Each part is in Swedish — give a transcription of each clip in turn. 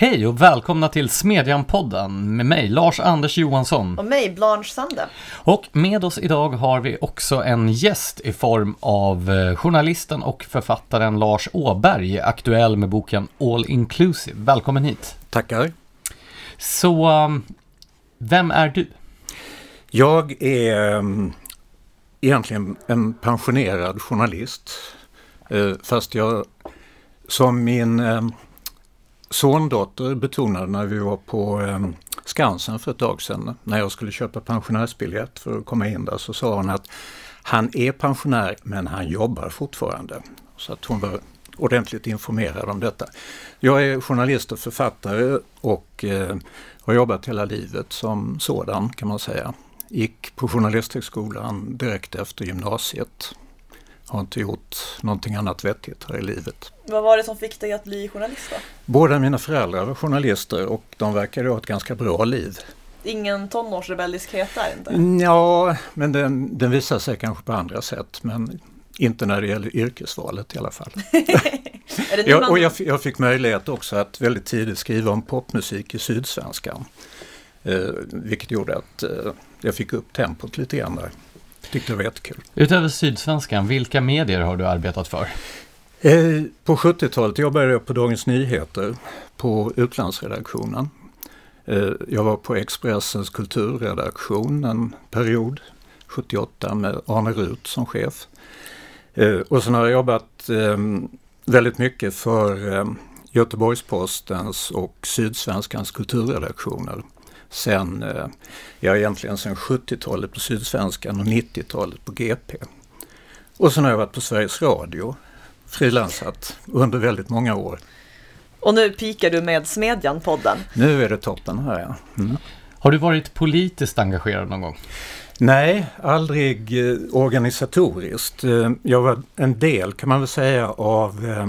Hej och välkomna till Smedjan-podden med mig, Lars-Anders Johansson. Och mig, Blanche Sande. Och med oss idag har vi också en gäst i form av eh, journalisten och författaren Lars Åberg, aktuell med boken All Inclusive. Välkommen hit. Tackar. Så, um, vem är du? Jag är um, egentligen en pensionerad journalist. Uh, fast jag, som min um, sondotter betonade när vi var på ehm, Skansen för ett tag sedan, när jag skulle köpa pensionärsbiljett för att komma in där, så sa hon att han är pensionär men han jobbar fortfarande. Så att hon var ordentligt informerad om detta. Jag är journalist och författare och eh, har jobbat hela livet som sådan kan man säga. Gick på Journalisthögskolan direkt efter gymnasiet. Har inte gjort någonting annat vettigt här i livet. Vad var det som fick dig att bli journalist då? Båda mina föräldrar var journalister och de verkade ha ett ganska bra liv. Ingen tonårsrebelliskhet där inte? Ja, men den, den visar sig kanske på andra sätt. Men inte när det gäller yrkesvalet i alla fall. jag, och jag, jag, fick möjlighet också att väldigt tidigt skriva om popmusik i Sydsvenskan. Eh, vilket gjorde att eh, jag fick upp tempot lite grann där. Tyckte det var jättekul. Utöver Sydsvenskan, vilka medier har du arbetat för? Eh, på 70-talet jobbade jag på Dagens Nyheter på utlandsredaktionen. Eh, jag var på Expressens kulturredaktion en period, 78 med Arne Rut som chef. Eh, och sen har jag jobbat ehm, väldigt mycket för ehm, Göteborgs-Postens och Sydsvenskans kulturredaktioner. Sen, eh, ja egentligen sen 70-talet på Sydsvenskan och 90-talet på GP. Och sen har jag varit på Sveriges Radio, frilansat under väldigt många år. Och nu pikar du med Smedjan-podden. Nu är det toppen här ja. Mm. Har du varit politiskt engagerad någon gång? Nej, aldrig eh, organisatoriskt. Eh, jag var en del kan man väl säga av eh,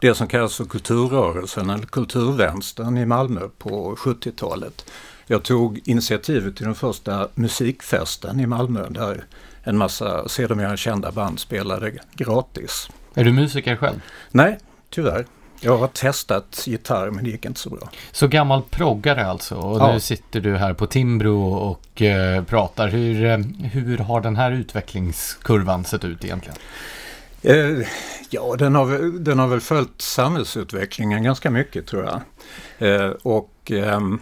det som kallas för kulturrörelsen eller kulturvänstern i Malmö på 70-talet. Jag tog initiativet till den första musikfesten i Malmö där en massa sedermera kända band spelade gratis. Är du musiker själv? Nej, tyvärr. Jag har testat gitarr men det gick inte så bra. Så gammal proggare alltså och ja. nu sitter du här på Timbro och eh, pratar. Hur, eh, hur har den här utvecklingskurvan sett ut egentligen? Eh, ja, den har, den har väl följt samhällsutvecklingen ganska mycket tror jag. Eh, och, ehm,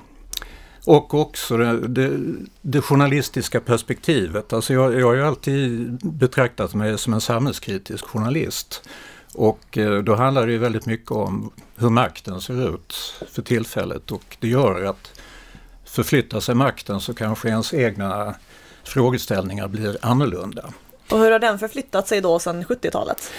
och också det, det, det, journalistiska perspektivet. Alltså jag, jag har ju alltid betraktat mig som en samhällskritisk journalist. Och eh, då handlar det ju väldigt mycket om hur makten ser ut för tillfället och det gör att förflyttar sig makten så kanske ens egna frågeställningar blir annorlunda. Och hur har den förflyttat sig då sedan 70-talet?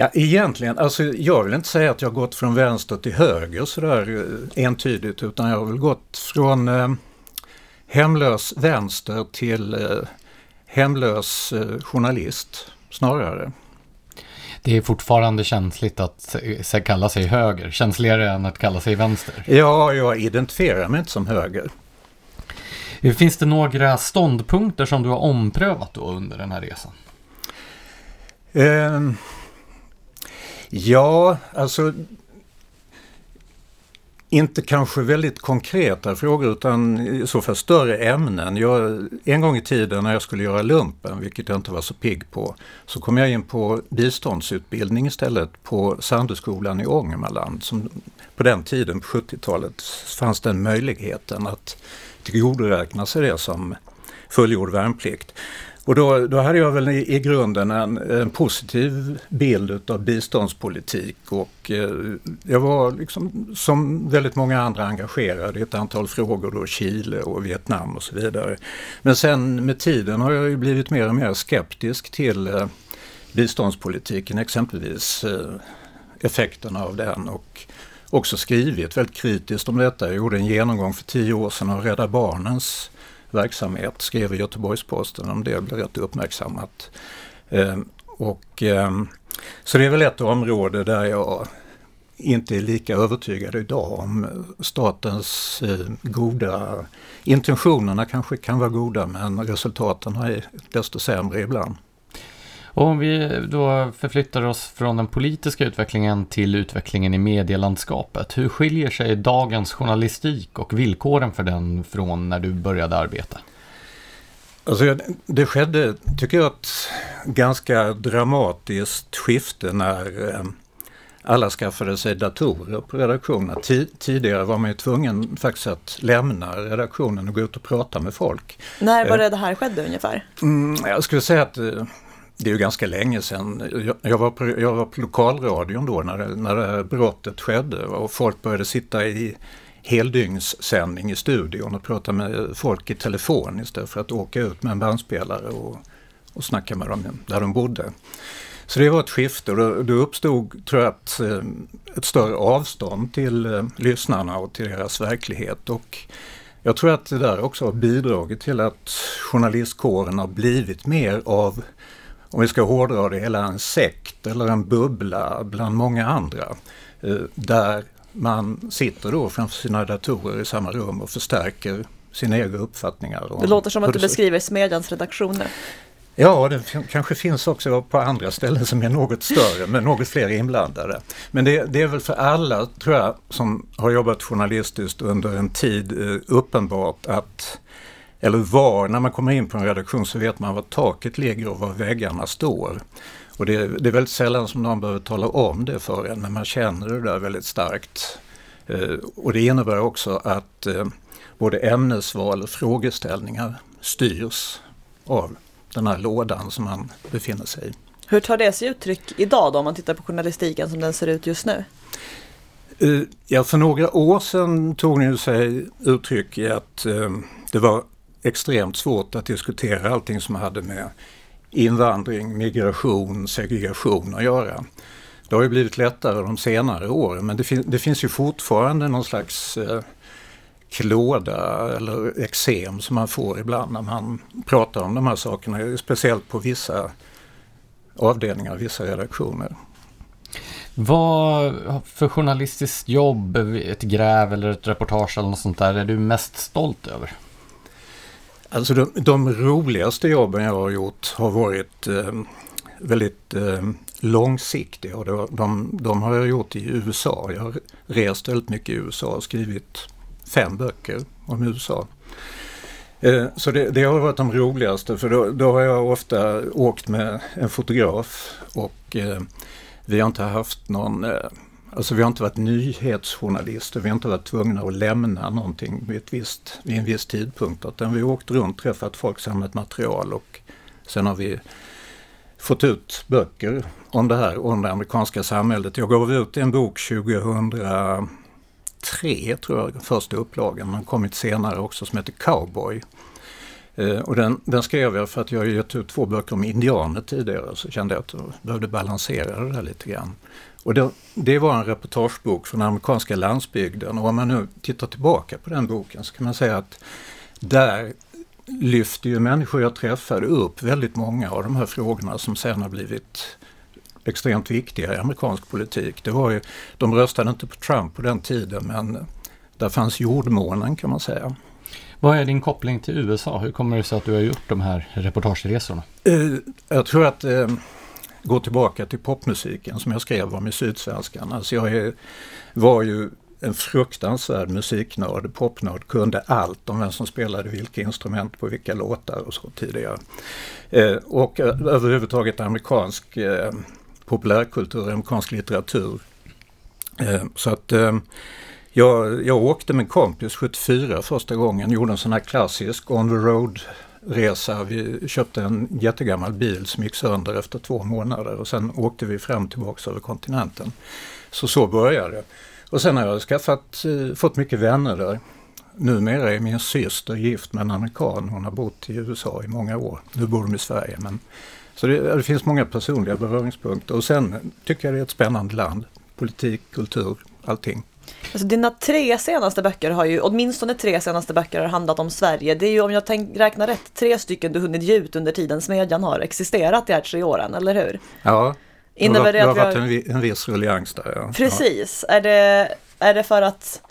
Ja, egentligen, alltså jag vill inte säga att jag gått från vänster till höger sådär eh, entydigt utan jag har väl gått från eh, hemlös vänster till eh, hemlös eh, journalist snarare. Det är fortfarande känsligt att kalla sig höger, känsligare än att kalla sig vänster. Ja, jag identifierar mig inte som höger. Finns det några ståndpunkter som du har omprövat då under den här resan? Uh, ja, alltså inte kanske väldigt konkreta frågor utan i så fall större ämnen. Jag, en gång i tiden när jag skulle göra lumpen, vilket jag inte var så pigg på, så kom jag in på biståndsutbildning istället på Sandöskolan i Ångermanland. Som på den tiden, på 70-talet, fanns den möjligheten att tillgodoräkna sig det som fullgjord värnplikt. Och då, då hade jag väl i, i grunden en, en, positiv bild av biståndspolitik och eh, jag var liksom som väldigt många andra engagerad i ett antal frågor då, Chile och Vietnam och så vidare. Men sen med tiden har jag ju blivit mer och mer skeptisk till eh, biståndspolitiken, exempelvis eh, effekterna av den och också skrivit väldigt kritiskt om detta. Jag gjorde en genomgång för tio år sedan av Rädda Barnens verksamhet, skrev i Göteborgs-Posten om det, blev rätt uppmärksammat. Ehm, och, ehm, så det är väl ett område där jag inte är lika övertygad idag om eh, statens eh, goda intentionerna kanske kan vara goda men resultaten är desto sämre ibland. Och om vi då förflyttar oss från den politiska utvecklingen till utvecklingen i medielandskapet. Hur skiljer sig dagens journalistik och villkoren för den från när du började arbeta? Alltså, det skedde, tycker jag, ett ganska dramatiskt skifte när eh, alla skaffade sig datorer på redaktionen. Tidigare var man ju tvungen faktiskt att lämna redaktionen och gå ut och prata med folk. När var det det här skedde ungefär? Mm, jag skulle säga att eh, det är ju ganska länge sedan. Jag, var, på, jag var på lokalradion då när det, när det brottet skedde och folk började sitta i heldygnssändning i studion och prata med folk i telefon istället för att åka ut med en bandspelare och, och snacka med dem där de bodde. Så det var ett skifte och då, då uppstod, tror jag, ett, eh, ett större avstånd till eh, lyssnarna och till deras verklighet. Och jag tror att det där också har bidragit till att journalistkåren har blivit mer av, om vi ska hårdra det hela, en sekt eller en bubbla bland många andra. Eh, där man sitter då framför sina datorer i samma rum och förstärker sina egna uppfattningar. Det låter som att du beskriver Smedjans redaktioner. Ja, det kanske finns också på andra ställen som är något större med något fler inblandade. Men det, det, är väl för alla, tror jag, som har jobbat journalistiskt under en tid eh, uppenbart att eller var, när man kommer in på en redaktion så vet man var taket ligger och var väggarna står. Och det, det är väldigt sällan som någon behöver tala om det för en, men man känner det där väldigt starkt. Eh, och det innebär också att eh, både ämnesval och frågeställningar styrs av den här lådan som man befinner sig i. Hur tar det sig uttryck idag då om man tittar på journalistiken som den ser ut just nu? Eh, ja, för några år sedan tog det sig uttryck i att eh, det var extremt svårt att diskutera allting som hade med invandring, migration, segregation att göra. Det har ju blivit lättare de senare åren men det, fin det finns ju fortfarande någon slags eh, klåda eller eksem som man får ibland när man pratar om de här sakerna. Speciellt på vissa avdelningar, vissa redaktioner. Vad för journalistiskt jobb, ett gräv eller ett reportage eller något sånt där är du mest stolt över? Alltså de, de roligaste jobben jag har gjort har varit eh, väldigt eh, långsiktiga och de, de, de, har jag gjort i USA. Jag har rest väldigt mycket i USA och skrivit fem böcker om USA. Eh, så det, det, har varit de roligaste för då, då, har jag ofta åkt med en fotograf och eh, vi har inte haft någon, eh, alltså vi har inte varit nyhetsjournalister, vi har inte varit tvungna att lämna någonting vid, ett visst, vid en viss tidpunkt utan vi har åkt runt, träffat folk, samlat material och sen har vi fått ut böcker om det här, om det amerikanska samhället. Jag gav ut en bok 2003 tror jag, första upplagan. Den kommit senare också som heter Cowboy. Eh, och den, den skrev jag för att jag gett ut två böcker om indianer tidigare så kände jag att jag behövde balansera det där lite grann. Och det, det var en reportagebok från amerikanska landsbygden och om man nu tittar tillbaka på den boken så kan man säga att där lyfter ju människor jag träffade upp väldigt många av de här frågorna som sen har blivit extremt viktiga i amerikansk politik. Det var ju, de röstade inte på Trump på den tiden men där fanns jordmånen kan man säga. Vad är din koppling till USA? Hur kommer det sig att du har gjort de här reportageresorna? Eh, jag tror att gå tillbaka till popmusiken som jag skrev om i Sydsvenskan. Alltså jag är, var ju en fruktansvärd musiknörd, popnörd, kunde allt om vem som spelade vilka instrument på vilka låtar och så tidigare. Eh, och eh, överhuvudtaget amerikansk eh, populärkultur, amerikansk litteratur. Eh, så att eh, jag, jag åkte med en kompis 74 första gången, gjorde en sån här klassisk on the road resa. Vi köpte en jättegammal bil som gick sönder efter två månader och sen åkte vi fram och tillbaka över kontinenten. Så så började det. Och sen har jag skaffat, eh, fått mycket vänner där. Numera är min syster gift med en amerikan. Hon har bott i USA i många år. Nu bor de i Sverige men så det, det, finns många personliga beröringspunkter och sen tycker jag det är ett spännande land. Politik, kultur, allting. Alltså dina tre senaste böcker har ju, åtminstone tre senaste böcker har handlat om Sverige. Det är ju om jag tänk, räknar rätt, tre stycken du hunnit ge ut under tiden Smedjan har existerat de här tre åren, eller hur? Ja, Innebär det, har, det har varit en, en viss ruljans där. Ja. Precis, ja. är, det, är det för att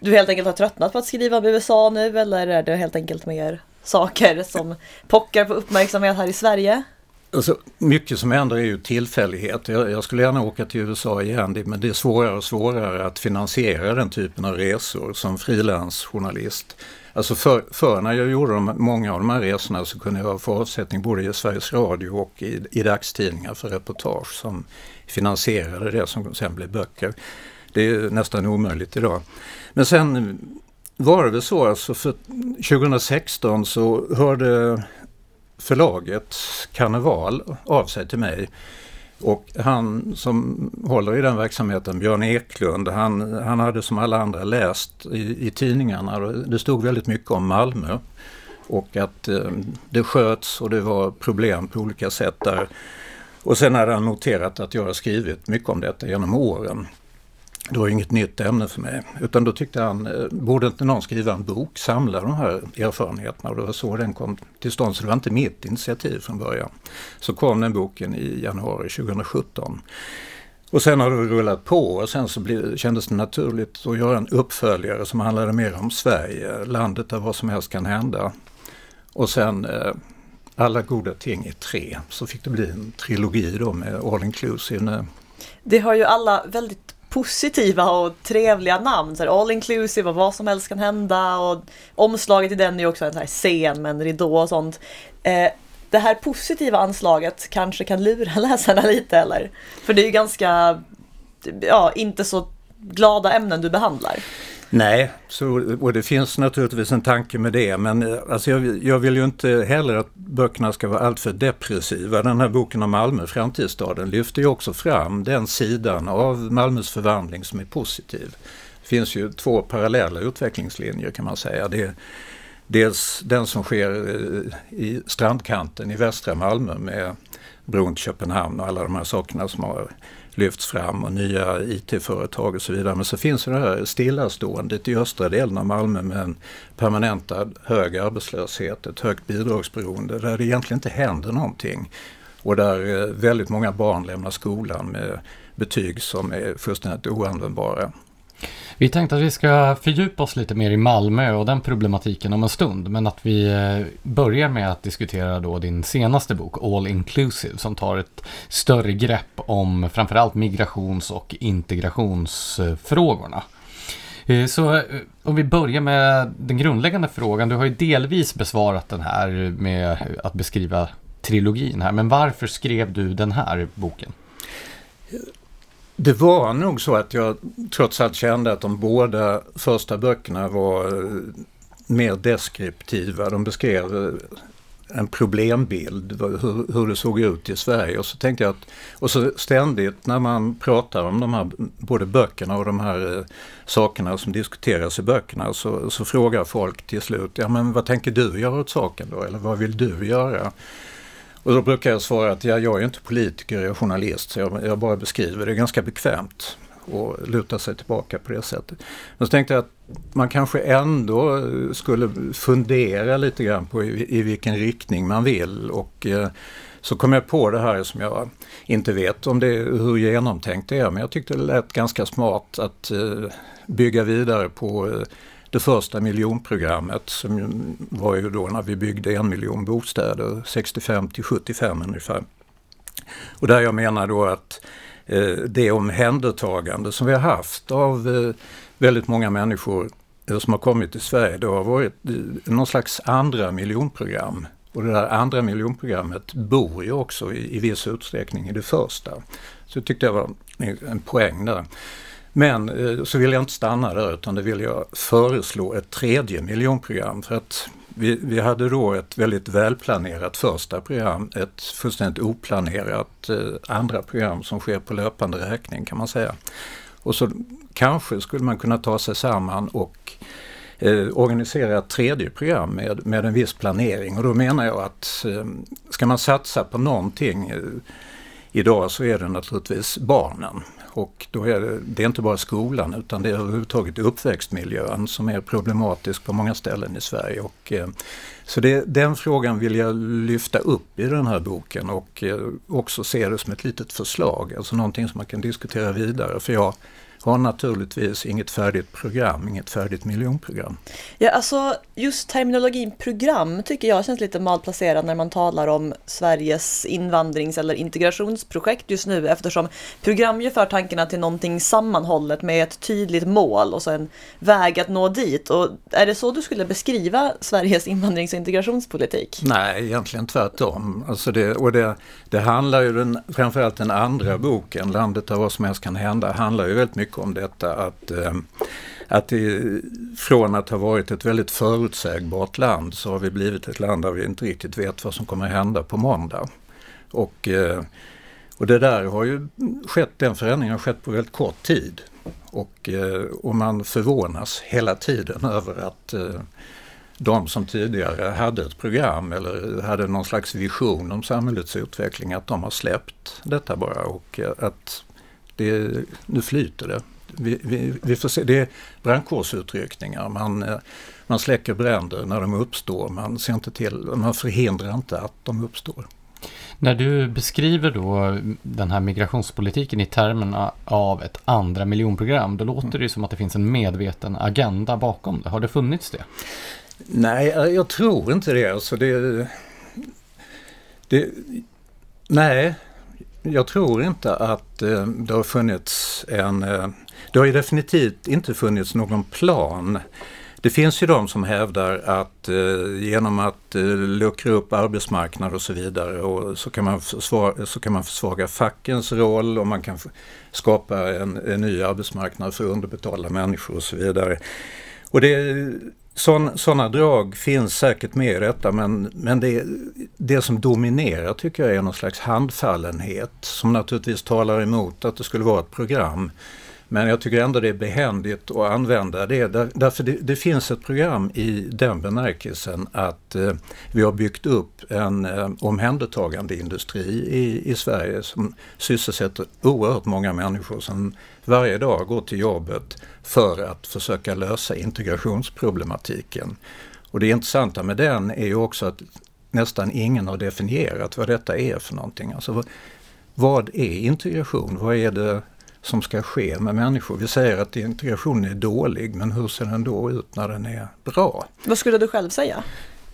du helt enkelt har tröttnat på att skriva om USA nu eller är det helt enkelt mer saker som pockar på uppmärksamhet här i Sverige? Alltså, mycket som händer är ju tillfällighet. Jag, jag, skulle gärna åka till USA igen men det är svårare och svårare att finansiera den typen av resor som frilansjournalist. Alltså för, för, när jag gjorde de, många av de här resorna så kunde jag få avsättning både i Sveriges Radio och i, i dagstidningar för reportage som finansierade det som sen blev böcker. Det är nästan omöjligt idag. Men sen var det väl så alltså för 2016 så hörde förlaget Karneval av sig till mig. Och han som håller i den verksamheten, Björn Eklund, han, han hade som alla andra läst i, i tidningarna, det stod väldigt mycket om Malmö. Och att eh, det sköts och det var problem på olika sätt där. Och sen hade han noterat att jag har skrivit mycket om detta genom åren det var inget nytt ämne för mig. Utan då tyckte han, eh, borde inte någon skriva en bok, samla de här erfarenheterna och det var så den kom till stånd. Så det var inte mitt initiativ från början. Så kom den boken i januari 2017. Och sen har det rullat på och sen så blev, kändes det naturligt att göra en uppföljare som handlade mer om Sverige, landet där vad som helst kan hända. Och sen eh, alla goda ting i tre, så fick det bli en trilogi då med All Inclusive. Det har ju alla väldigt positiva och trevliga namn. Så här, all inclusive och vad som helst kan hända. Och omslaget i den är ju också en så här scen med en ridå och sånt. Eh, det här positiva anslaget kanske kan lura läsarna lite eller? För det är ju ganska, ja, inte så glada ämnen du behandlar. Nej, så, och det finns naturligtvis en tanke med det men eh, alltså jag, jag, vill ju inte heller att böckerna ska vara alltför depressiva. Den här boken om Malmö, Framtidsstaden, lyfter ju också fram den sidan av Malmös förvandling som är positiv. Det finns ju två parallella utvecklingslinjer kan man säga. Det är dels den som sker eh, i strandkanten i västra Malmö med bron till Köpenhamn och alla de här sakerna som har lyfts fram och nya IT-företag och så vidare. Men så finns det här stillaståendet i östra delen av Malmö med en permanentad hög arbetslöshet, ett högt bidragsberoende där det egentligen inte händer någonting. Och där eh, väldigt många barn lämnar skolan med betyg som är fullständigt oanvändbara. Vi tänkte att vi ska fördjupa oss lite mer i Malmö och den problematiken om en stund. Men att vi eh, börjar med att diskutera då din senaste bok All Inclusive som tar ett större grepp om framförallt migrations och integrationsfrågorna. Eh, så eh, om vi börjar med den grundläggande frågan. Du har ju delvis besvarat den här med att beskriva trilogin här. Men varför skrev du den här boken? Det var nog så att jag trots allt kände att de båda första böckerna var eh, mer deskriptiva. De beskrev eh, en problembild, hur, hur det såg ut i Sverige. Och så tänkte jag att, och så ständigt när man pratar om de här, både böckerna och de här eh, sakerna som diskuteras i böckerna så, så frågar folk till slut, ja men vad tänker du göra åt saken då? Eller vad vill du göra? Och då brukar jag svara att ja, jag är inte politiker, jag är journalist, så jag, jag bara beskriver. Det är ganska bekvämt att luta sig tillbaka på det sättet. Men så tänkte jag att man kanske ändå skulle fundera lite grann på i, i vilken riktning man vill. Och eh, så kom jag på det här som jag inte vet om det, hur genomtänkt det är, men jag tyckte det lät ganska smart att eh, bygga vidare på eh, det första miljonprogrammet som var ju då när vi byggde en miljon bostäder, 65 till 75 ungefär. Och där jag menar då att eh, det omhändertagande som vi har haft av eh, väldigt många människor eh, som har kommit till Sverige, det har varit eh, någon slags andra miljonprogram. Och det där andra miljonprogrammet bor ju också i, i viss utsträckning i det första. Så det tyckte jag var en poäng där. Men eh, så vill jag inte stanna där utan det vill jag föreslå ett tredje miljonprogram. För att vi, vi hade då ett väldigt välplanerat första program, ett fullständigt oplanerat eh, andra program som sker på löpande räkning kan man säga. Och så kanske skulle man kunna ta sig samman och eh, organisera ett tredje program med, med en viss planering. Och då menar jag att eh, ska man satsa på någonting eh, idag så är det naturligtvis barnen. Och då är det, det är inte bara skolan utan det är överhuvudtaget uppväxtmiljön som är problematisk på många ställen i Sverige. Och, eh, så det, den frågan vill jag lyfta upp i den här boken och eh, också se det som ett litet förslag, alltså någonting som man kan diskutera vidare. För jag har naturligtvis inget färdigt program, inget färdigt miljonprogram. Ja, alltså just terminologin program tycker jag känns lite malplacerad när man talar om Sveriges invandrings eller integrationsprojekt just nu eftersom program ju för tankarna till någonting sammanhållet med ett tydligt mål och så en väg att nå dit. Och är det så du skulle beskriva Sveriges invandrings och integrationspolitik? Nej, egentligen tvärtom. Alltså det, och det, det handlar ju, den, framförallt den andra boken, Landet där vad som helst kan hända, handlar ju väldigt mycket om detta att eh, att det, från att ha varit ett väldigt förutsägbart land så har vi blivit ett land där vi inte riktigt vet vad som kommer att hända på måndag. Och, eh, och det där har ju skett, den förändringen har skett på väldigt kort tid. Och, eh, och man förvånas hela tiden över att de som tidigare hade ett program eller hade någon slags vision om samhällets utveckling, att de har släppt detta bara och att det, nu flyter det. Vi, vi, vi får se, det är brandkårsutryckningar, man, eh, man släcker bränder när de uppstår, man, ser inte till, man förhindrar inte att de uppstår. När du beskriver då den här migrationspolitiken i termerna av ett andra miljonprogram, då låter det som att det finns en medveten agenda bakom det. Har det funnits det? Nej, jag tror inte det. Alltså det, det nej, jag tror inte att eh, det har funnits en... Eh, det har ju definitivt inte funnits någon plan. Det finns ju de som hävdar att eh, genom att eh, luckra upp arbetsmarknad och så vidare och så kan man, försvaga, så kan man försvaga fackens roll och man kan skapa en, en ny arbetsmarknad för underbetalda människor och så vidare. Och det, sådana drag finns säkert med i detta men, men det, det som dominerar tycker jag är någon slags handfallenhet som naturligtvis talar emot att det skulle vara ett program. Men jag tycker ändå det är behändigt att använda det. Därför det, det finns ett program i den bemärkelsen att eh, vi har byggt upp en eh, omhändertagande industri i, i Sverige som sysselsätter oerhört många människor som varje dag går till jobbet för att försöka lösa integrationsproblematiken. Och det intressanta med den är ju också att nästan ingen har definierat vad detta är för någonting. Alltså, vad är integration? Vad är det som ska ske med människor. Vi säger att integrationen är dålig, men hur ser den då ut när den är bra? Vad skulle du själv säga?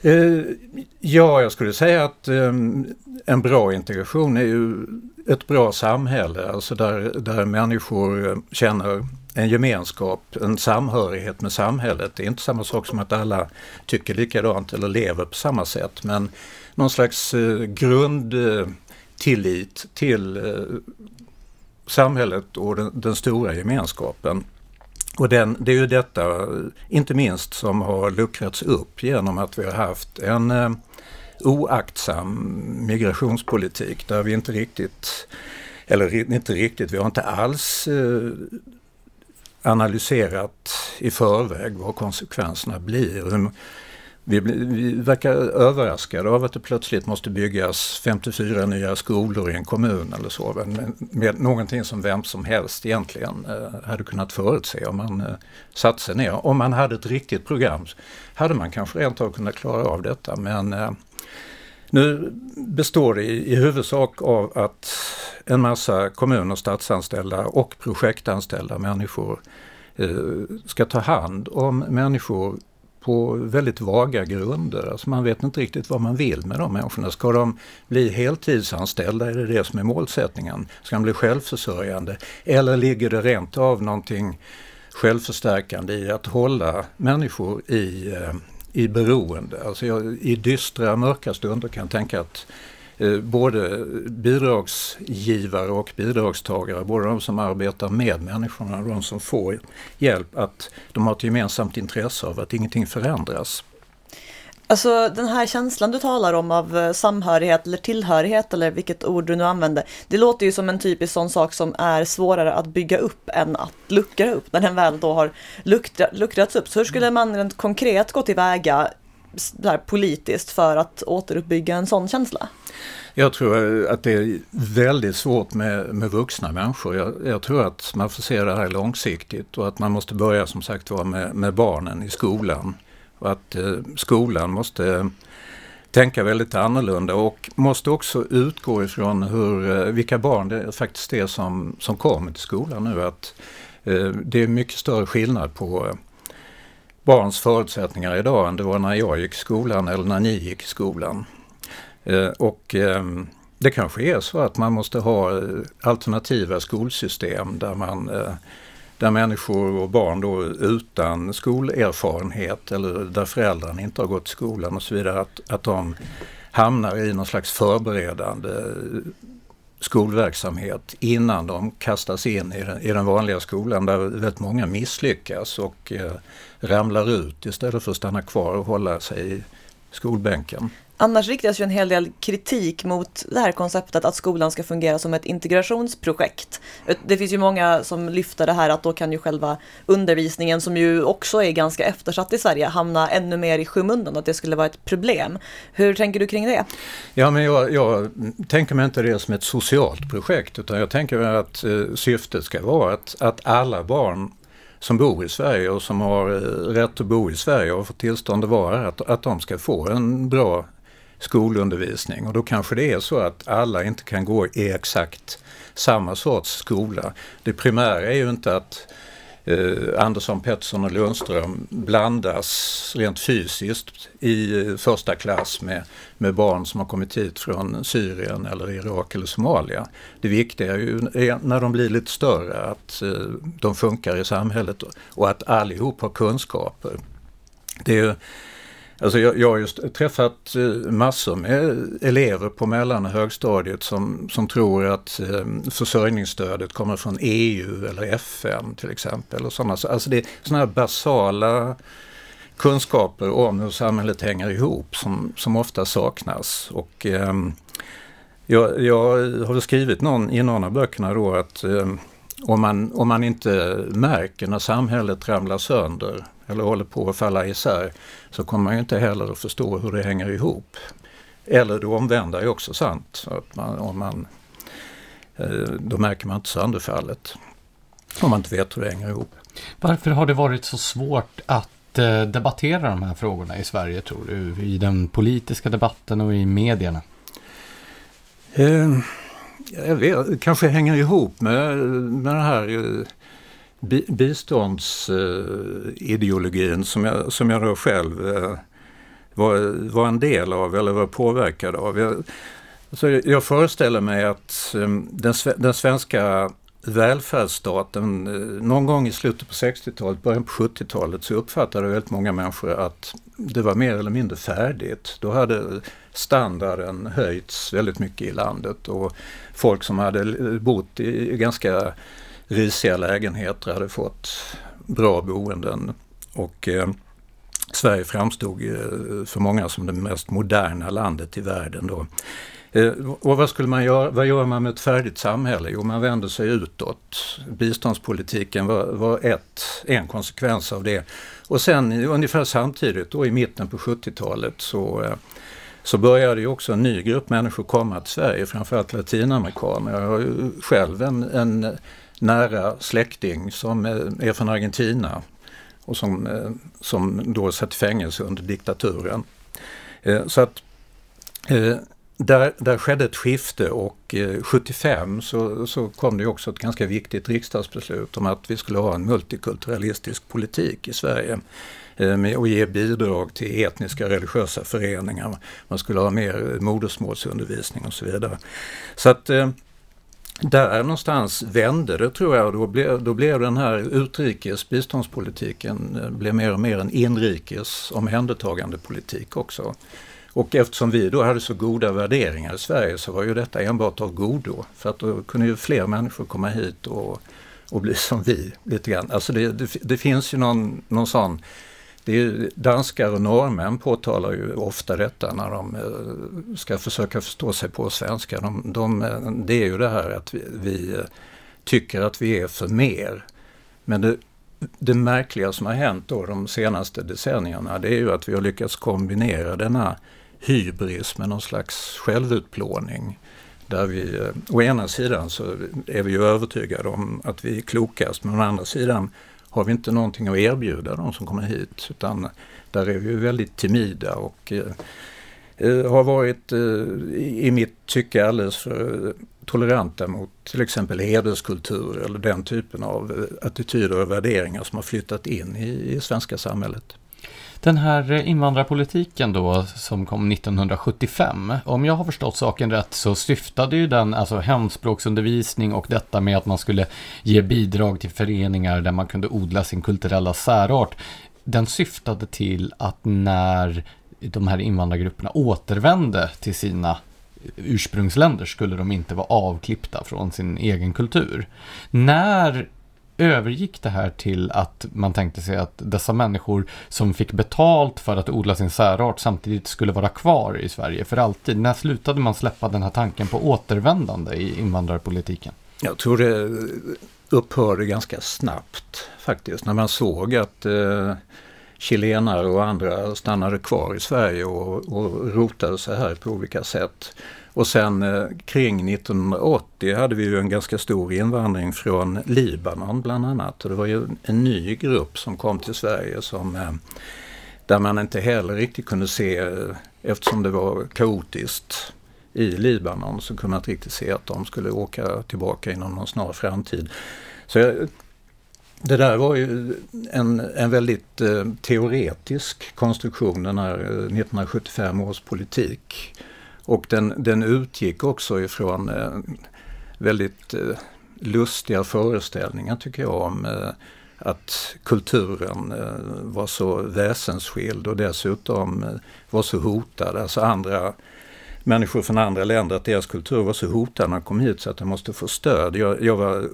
Eh, ja, jag skulle säga att eh, en bra integration är ju ett bra samhälle, alltså där, där människor eh, känner en gemenskap, en samhörighet med samhället. Det är inte samma sak som att alla tycker likadant eller lever på samma sätt, men någon slags eh, grundtillit till samhället och den, den stora gemenskapen. Och den, det är ju detta, inte minst, som har luckrats upp genom att vi har haft en eh, oaktsam migrationspolitik där vi inte riktigt, eller inte riktigt, vi har inte alls eh, analyserat i förväg vad konsekvenserna blir. Vi, vi verkar överraskade av att det plötsligt måste byggas 54 nya skolor i en kommun eller så. Med, med någonting som vem som helst egentligen eh, hade kunnat förutse om man eh, satt sig ner. Om man hade ett riktigt program hade man kanske rent av kunnat klara av detta. Men eh, nu består det i, i huvudsak av att en massa kommun och statsanställda och projektanställda människor eh, ska ta hand om människor på väldigt vaga grunder. Alltså man vet inte riktigt vad man vill med de människorna. Ska de bli heltidsanställda? Är det det som är målsättningen? Ska de bli självförsörjande? Eller ligger det rent av någonting självförstärkande i att hålla människor i, eh, i beroende? Alltså jag, I dystra, mörka stunder kan jag tänka att både bidragsgivare och bidragstagare, både de som arbetar med människorna och de som får hjälp, att de har ett gemensamt intresse av att ingenting förändras. Alltså den här känslan du talar om av eh, samhörighet eller tillhörighet eller vilket ord du nu använder. Det låter ju som en typisk sån sak som är svårare att bygga upp än att luckra upp när den väl då har luckrats upp. Så hur skulle man rent konkret gå tillväga där, politiskt för att återuppbygga en sån känsla? Jag tror att det är väldigt svårt med, med vuxna människor. Jag, jag, tror att man får se det här långsiktigt och att man måste börja som sagt var med, med barnen i skolan. Och att eh, skolan måste eh, tänka väldigt annorlunda och måste också utgå ifrån hur, eh, vilka barn det faktiskt är som, som kommer till skolan nu. Att eh, Det är mycket större skillnad på barns förutsättningar idag än det var när jag gick i skolan eller när ni gick i skolan. Eh, och ehm, det kanske är så att man måste ha eh, alternativa skolsystem där man eh, där människor och barn då utan skolerfarenhet eller där föräldrarna inte har gått i skolan och så vidare, att, att de hamnar i någon slags förberedande skolverksamhet innan de kastas in i den, i den vanliga skolan där väldigt många misslyckas och eh, ramlar ut istället för att stanna kvar och hålla sig i skolbänken. Annars riktas ju en hel del kritik mot det här konceptet att skolan ska fungera som ett integrationsprojekt. Det finns ju många som lyfter det här att då kan ju själva undervisningen, som ju också är ganska eftersatt i Sverige, hamna ännu mer i skymundan, att det skulle vara ett problem. Hur tänker du kring det? Ja, men jag, jag tänker mig inte det som ett socialt projekt, utan jag tänker mig att eh, syftet ska vara att, att alla barn som bor i Sverige och som har eh, rätt att bo i Sverige och få tillstånd att vara här, att, att de ska få en bra skolundervisning och då kanske det är så att alla inte kan gå i exakt samma sorts skola. Det primära är ju inte att eh, Andersson, Pettersson och Lundström blandas rent fysiskt i eh, första klass med, med barn som har kommit hit från Syrien eller Irak eller Somalia. Det viktiga är ju är när de blir lite större att eh, de funkar i samhället och att allihop har kunskaper. Det är Alltså jag, jag har just träffat eh, massor med elever på mellan och högstadiet som, som tror att eh, försörjningsstödet kommer från EU eller FN till exempel. Och sådana, alltså det är sådana här basala kunskaper om hur samhället hänger ihop som, som ofta saknas. Och, eh, jag, jag har skrivit någon, i någon av böckerna då att eh, om, man, om man inte märker när samhället ramlar sönder eller håller på att falla isär så kommer man ju inte heller att förstå hur det hänger ihop. Eller det omvända är också sant. Att man, om man, eh, då märker man inte sönderfallet. Om man inte vet hur det hänger ihop. Varför har det varit så svårt att eh, debattera de här frågorna i Sverige tror du? I den politiska debatten och i medierna? Eh, jag vet, kanske hänger ihop med, med den här eh, biståndsideologin som jag, som jag då själv eh, var, var en del av eller var påverkad av. Jag, alltså jag föreställer mig att eh, den, den svenska välfärdsstaten, eh, någon gång i slutet på 60-talet, början på 70-talet så uppfattade väldigt många människor att det var mer eller mindre färdigt. Då hade standarden höjts väldigt mycket i landet och folk som hade bott i ganska risiga lägenheter hade fått bra boenden. Och eh, Sverige framstod eh, för många som det mest moderna landet i världen då. Eh, och vad skulle man göra? Vad gör man med ett färdigt samhälle? Jo, man vänder sig utåt. Biståndspolitiken var, var ett, en konsekvens av det. Och sen ungefär samtidigt, då i mitten på 70-talet, så, eh, så började ju också en ny grupp människor komma till Sverige, framförallt latinamerikaner. Jag har ju själv en, en nära släkting som eh, är från Argentina och som, som då satt i fängelse under diktaturen. Så att där, där skedde ett skifte och eh, 75 så, så kom det också ett ganska viktigt riksdagsbeslut om att vi skulle ha en multikulturalistisk politik i Sverige eh, Och ge bidrag till etniska och religiösa föreningar. Man skulle ha mer modersmålsundervisning och så vidare. Så att eh, där någonstans vände det tror jag. Då blev, då blev den här utrikes biståndspolitiken blev mer och mer en inrikes omhändertagande politik också. Och eftersom vi då hade så goda värderingar i Sverige så var ju detta enbart av godo. För att då kunde ju fler människor komma hit och, och bli som vi lite grann. Alltså det, det, det finns ju någon, någon sån det är, danskar och norrmän påtalar ju ofta detta när de eh, ska försöka förstå sig på svenska. De, de, eh, det är ju det här att vi, vi eh, tycker att vi är för mer. Men det, det märkliga som har hänt då de senaste decennierna det är ju att vi har lyckats kombinera denna hybris med någon slags självutplåning. Där vi, eh, å ena sidan så är vi ju övertygade om att vi är klokast, men å andra sidan har vi inte någonting att erbjuda de som kommer hit. Utan där är vi väldigt timida och eh, eh, har varit eh, i mitt tycke alldeles för toleranta mot till exempel hederskultur eller den typen av eh, attityder och värderingar som har flyttat in i, i svenska samhället. Den här eh, invandrarpolitiken då som kom 1975, om jag har förstått saken rätt så syftade ju den, alltså hemspråksundervisning och detta med att man skulle ge bidrag till föreningar där man kunde odla sin kulturella särart. Den syftade till att när de här invandrargrupperna återvände till sina ursprungsländer skulle de inte vara avklippta från sin egen kultur. När övergick det här till att man tänkte sig att dessa människor som fick betalt för att odla sin särart samtidigt skulle vara kvar i Sverige för alltid. När slutade man släppa den här tanken på återvändande i invandrarpolitiken? Jag tror det upphörde ganska snabbt faktiskt när man såg att eh, chilenare och andra stannade kvar i Sverige och, och rotade sig här på olika sätt. Och sen eh, kring 1980 hade vi ju en ganska stor invandring från Libanon bland annat. Och det var ju en ny grupp som kom till Sverige som eh, där man inte heller riktigt kunde se, eh, eftersom det var kaotiskt i Libanon, så kunde man inte riktigt se att de skulle åka tillbaka inom någon snar framtid. Så jag, det där var ju en, en väldigt eh, teoretisk konstruktion, den här 1975 års politik. Och den, den utgick också ifrån eh, väldigt eh, lustiga föreställningar tycker jag om eh, att kulturen eh, var så väsensskild och dessutom eh, var så hotad. Alltså andra människor från andra länder, att deras kultur var så hotad när de kom hit så att de måste få stöd. Jag, jag var,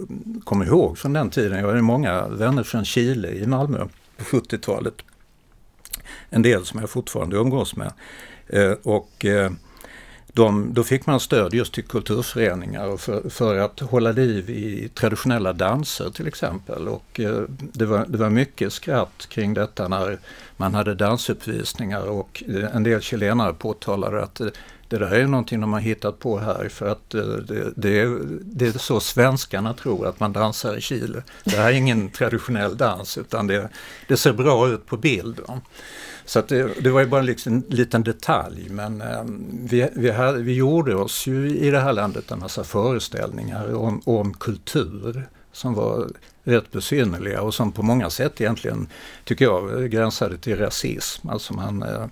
kommer ihåg från den tiden, jag hade många vänner från Chile i Malmö på 70-talet. En del som jag fortfarande umgås med. Eh, och eh, de, då fick man stöd just till kulturföreningar för, för, att hålla liv i traditionella danser till exempel. Och eh, det, var, det var mycket skratt kring detta när man hade dansuppvisningar och eh, en del chilenare påtalade att eh, det där är någonting de har hittat på här för att eh, det, det, är, det är så svenskarna tror att man dansar i Chile. Det här är ingen traditionell dans utan det, det ser bra ut på bild. Så det, det, var ju bara liksom en liten detalj men vi, vi, vi gjorde oss ju i det här landet en massa föreställningar om, om kultur som var rätt besynnerliga och som på många sätt egentligen, tycker jag, gränsade till rasism. Alltså man, eh,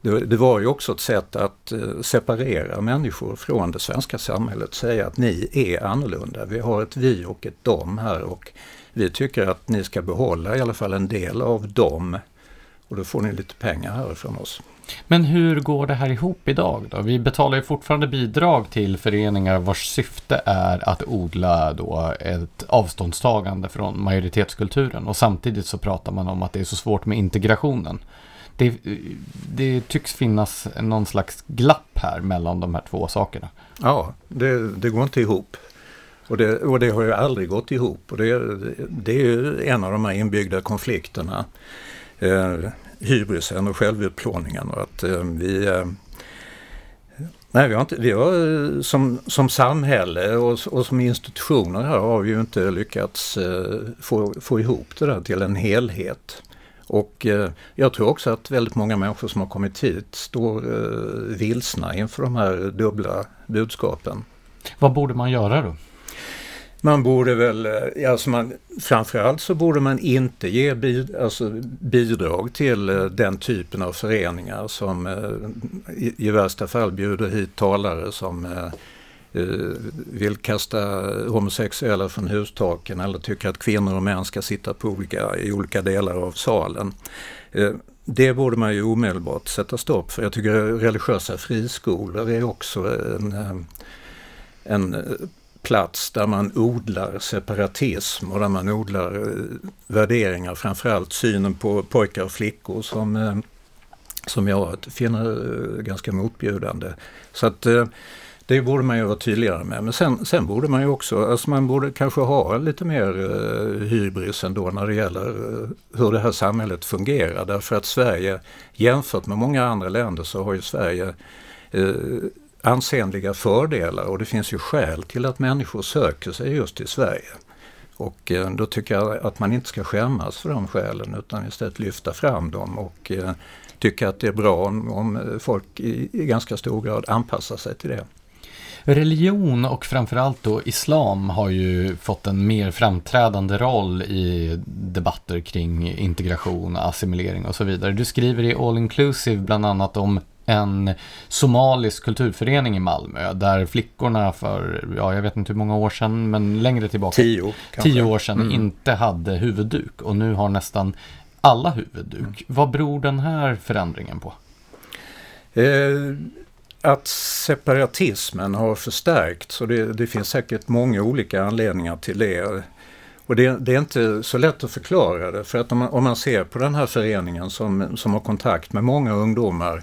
det, det, var ju också ett sätt att eh, separera människor från det svenska samhället, säga att ni är annorlunda. Vi har ett vi och ett dom här och vi tycker att ni ska behålla i alla fall en del av dem och då får ni lite pengar härifrån oss. Men hur går det här ihop idag då? Vi betalar ju fortfarande bidrag till föreningar vars syfte är att odla då ett avståndstagande från majoritetskulturen och samtidigt så pratar man om att det är så svårt med integrationen. Det, det tycks finnas någon slags glapp här mellan de här två sakerna. Ja, det, det går inte ihop. Och det, och det har ju aldrig gått ihop. Och det, det är ju en av de här inbyggda konflikterna eh, hybrisen och självutplåningen. Och att eh, vi, eh, nej, vi har, inte, vi har eh, som, som samhälle och, och som institutioner här har vi ju inte lyckats eh, få, få ihop det där till en helhet. Och eh, jag tror också att väldigt många människor som har kommit hit står eh, vilsna inför de här dubbla budskapen. Vad borde man göra då? Man borde väl, eh, alltså man, framförallt så borde man inte ge bid, alltså bidrag till eh, den typen av föreningar som eh, i, i värsta fall bjuder hit talare som vill kasta homosexuella från hustaken eller tycker att kvinnor och män ska sitta på olika, i olika delar av salen. Det borde man ju omedelbart sätta stopp för. Jag tycker religiösa friskolor är också en, en plats där man odlar separatism och där man odlar eh, värderingar, framförallt synen på pojkar och flickor som, eh, som jag finner eh, ganska motbjudande. Så att eh, det borde man ju vara tydligare med. Men sen, sen borde man ju också, alltså man borde kanske ha lite mer eh, hybris ändå när det gäller eh, hur det här samhället fungerar. Därför att Sverige, jämfört med många andra länder, så har ju Sverige ansenliga fördelar och det finns ju skäl till att människor söker sig just till Sverige. Och eh, då tycker jag att man inte ska skämmas för de skälen utan istället lyfta fram dem och eh, tycka att det är bra om, folk i, i ganska stor grad anpassar sig till det. Religion och framförallt då islam har ju fått en mer framträdande roll i debatter kring integration, assimilering och så vidare. Du skriver i All Inclusive bland annat om en somalisk kulturförening i Malmö där flickorna för, ja jag vet inte hur många år sedan, men längre tillbaka. Tio, kanske. tio år sedan mm. inte hade huvudduk och nu har nästan alla huvudduk. Mm. Vad beror den här förändringen på? Eh, att separatismen har förstärkts och det, det, finns säkert många olika anledningar till det. Och det, det, är inte så lätt att förklara det för att om man, om man ser på den här föreningen som, som har kontakt med många ungdomar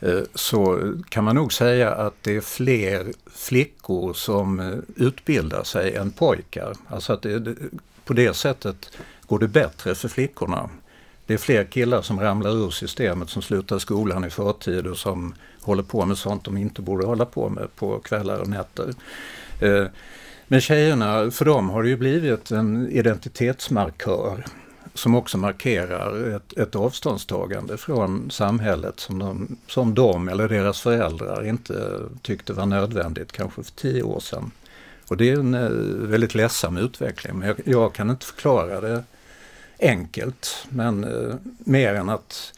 Eh, så kan man nog säga att det är fler flickor som eh, utbildar sig än pojkar. Alltså att det, på det sättet går det bättre för flickorna. Det är fler killar som ramlar ur systemet, som slutar skolan i förtid och som håller på med sånt de inte borde hålla på med på kvällar och nätter. Eh, men tjejerna, för dem har det ju blivit en identitetsmarkör som också markerar ett, ett avståndstagande från samhället som de, som de eller deras föräldrar inte tyckte var nödvändigt kanske för tio år sedan. Och det är en eh, väldigt ledsam utveckling men jag, jag kan inte förklara det enkelt men eh, mer än att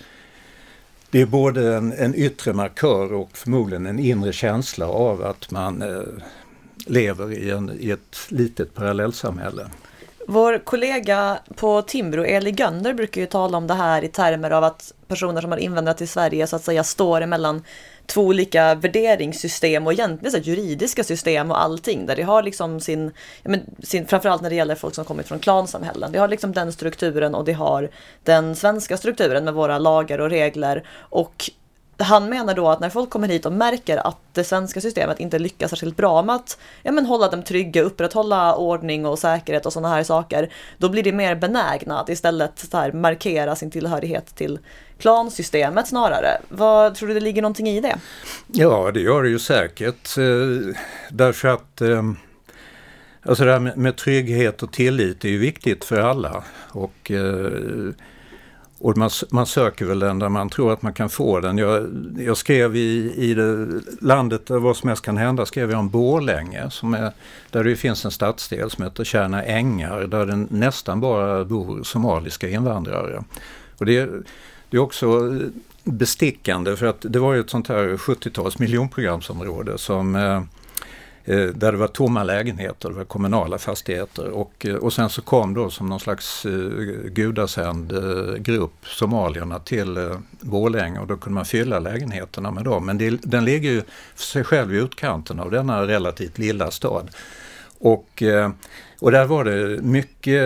det är både en, en yttre markör och förmodligen en inre känsla av att man eh, lever i, en, i ett litet parallellsamhälle. Vår kollega på Timbro, Eli Gönder, brukar ju tala om det här i termer av att personer som har invandrat till Sverige så att säga står emellan två olika värderingssystem och egentligen så juridiska system och allting där det har liksom sin, ja men, sin, framförallt när det gäller folk som kommit från klansamhällen. Det har liksom den strukturen och det har den svenska strukturen med våra lagar och regler och han menar då att när folk kommer hit och märker att det svenska systemet inte lyckas särskilt bra med att ja, men hålla dem trygga, upprätthålla ordning och säkerhet och sådana här saker, då blir de mer benägna att istället så här, markera sin tillhörighet till klansystemet snarare. Vad Tror du det ligger någonting i det? Ja, det gör det ju säkert. Eh, därför att eh, Alltså det här med, trygghet och tillit är ju viktigt för alla. Och eh, och man, man söker väl den där man tror att man kan få den. Jag, jag skrev i, i det landet där vad som helst kan hända, skrev jag om Borlänge, som är, där det finns en stadsdel som heter Kärna Ängar, där det nästan bara bor somaliska invandrare. Och det, det är också eh, bestickande för att det var ju ett sånt här 70-tals miljonprogramsområde som eh, Eh, där det var tomma lägenheter, det var kommunala fastigheter och, eh, och sen så kom då som någon slags eh, gudasänd grupp somalierna till Borlänge och då kunde man fylla lägenheterna med dem. Men det, den ligger ju för sig själv i utkanten av denna relativt lilla stad. Och och där var det mycket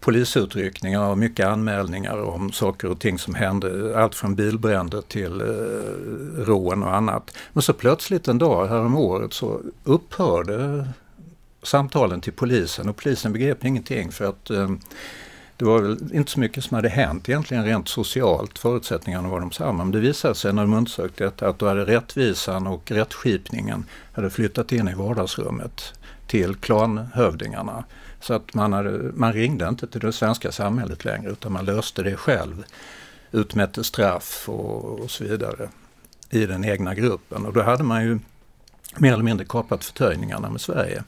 polisutryckningar och mycket anmälningar om saker och ting som hände. Allt från bilbränder till eh, rån och annat. Men så plötsligt en dag härom året så upphörde samtalen till polisen och polisen begrep ingenting för att eh, det var väl inte så mycket som hade hänt egentligen rent socialt. Förutsättningarna var de samma. Men det visade sig när de undersökte detta att då hade rättvisan och rättskipningen hade flyttat in i vardagsrummet till klanhövdingarna. Så att man, hade, man ringde inte till det svenska samhället längre utan man löste det själv. Utmätte straff och, och så vidare i den egna gruppen. Och då hade man ju mer eller mindre kapat förtöjningarna med Sverige.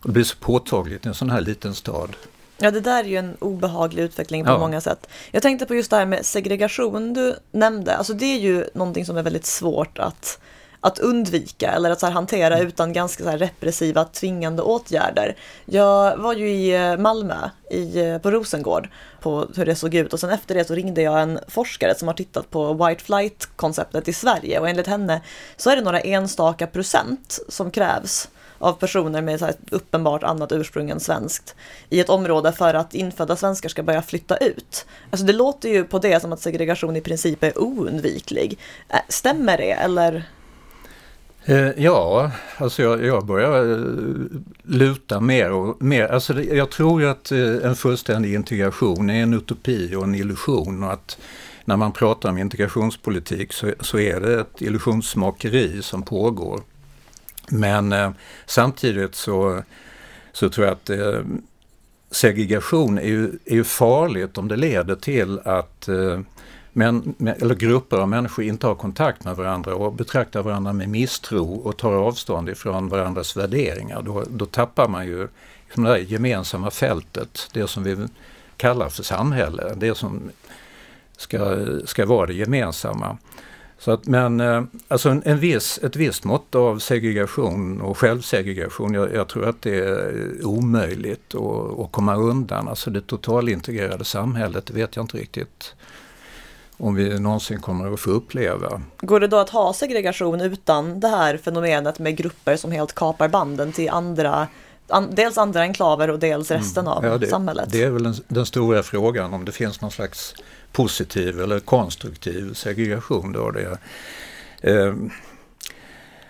Och det blir så påtagligt i en sån här liten stad. Ja, det där är ju en obehaglig utveckling på ja. många sätt. Jag tänkte på just det här med segregation du nämnde. Alltså det är ju någonting som är väldigt svårt att att undvika eller att så hantera mm. utan ganska så repressiva tvingande åtgärder. Jag var ju i eh, Malmö i, eh, på Rosengård på hur det såg ut och sen efter det så ringde jag en forskare som har tittat på White Flight-konceptet i Sverige och enligt henne så är det några enstaka procent som krävs av personer med så uppenbart annat ursprung än svenskt i ett område för att infödda svenskar ska börja flytta ut. Alltså det låter ju på det som att segregation i princip är oundviklig. Stämmer det eller? Eh, ja, alltså jag, jag börjar eh, luta mer och mer. Alltså jag tror ju att eh, en fullständig integration är en utopi och en illusion och att när man pratar om integrationspolitik så, så är det ett illusionsmakeri som pågår. Men eh, samtidigt så, så tror jag att eh, segregation är ju, är ju farligt om det leder till att eh, men, eller grupper av människor inte har kontakt med varandra och betraktar varandra med misstro och tar avstånd ifrån varandras värderingar, då, då tappar man ju det där gemensamma fältet, det som vi kallar för samhälle, det som ska, ska vara det gemensamma. Så att, men eh, alltså en, en viss, ett visst mått av segregation och självsegregation, jag, jag tror att det är omöjligt att, att komma undan. Alltså det totalintegrerade samhället, det vet jag inte riktigt om vi någonsin kommer att få uppleva. Går det då att ha segregation utan det här fenomenet med grupper som helt kapar banden till andra an, dels andra enklaver och dels mm. resten av ja, det, samhället? Det är väl den, den, stora frågan om det finns någon slags positiv eller konstruktiv segregation. Då det, eh,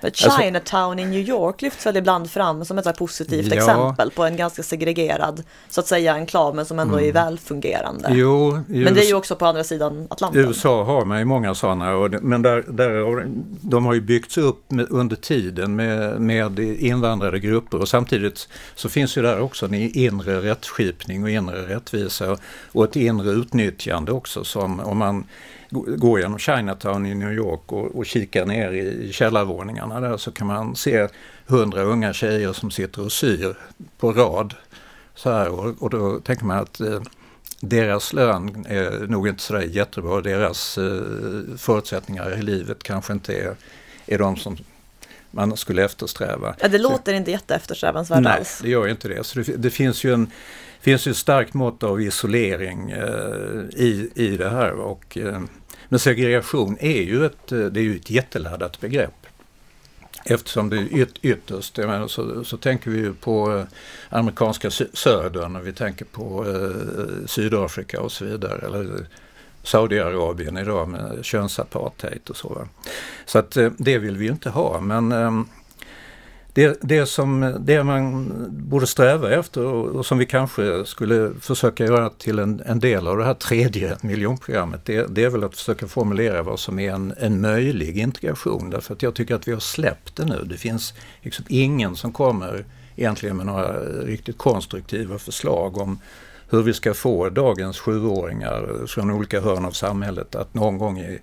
Alltså- Chinatown i New York lyfts väl ibland fram som ett positivt ja. exempel på en ganska segregerad, så att säga, enklav men som ändå mm. är välfungerande. Jo, men det är ju också på andra sidan Atlanten. USA har man ju många sådana, men där, där, de har ju byggts upp med, under tiden med, med invandrade grupper och samtidigt så finns ju där också en inre rättskipning och inre rättvisa och ett inre utnyttjande också som om man går genom Chinatown i New York och, och kikar ner i källarvåningarna där så kan man se hundra unga tjejer som sitter och syr på rad. Så här, och, och då tänker man att eh, deras lön är nog inte sådär jättebra. Deras eh, förutsättningar i livet kanske inte är, är de som man skulle eftersträva. Ja, det låter så, inte jätteeftersträvansvärt nej, alls. Nej, det gör inte det. Så det, det finns ju en finns ju ett starkt mått av isolering eh, i, i det här. Och, eh, men segregation är ju ett, eh, det är ju ett jätteladdat begrepp. Eftersom det är yt, ytterst, menar, så, så tänker vi ju på eh, amerikanska södern och vi tänker på eh, Sydafrika och så vidare. Eller Saudiarabien idag med könsapartheid och så. Så att eh, det vill vi ju inte ha men eh, det, det, som, det man borde sträva efter och, som vi kanske skulle försöka göra till en, en del av det här tredje miljonprogrammet, det, det, är väl att försöka formulera vad som är en, en möjlig integration. Därför att jag tycker att vi har släppt det nu. Det finns liksom ingen som kommer egentligen med några riktigt konstruktiva förslag om hur vi ska få dagens sjuåringar från olika hörn av samhället att någon gång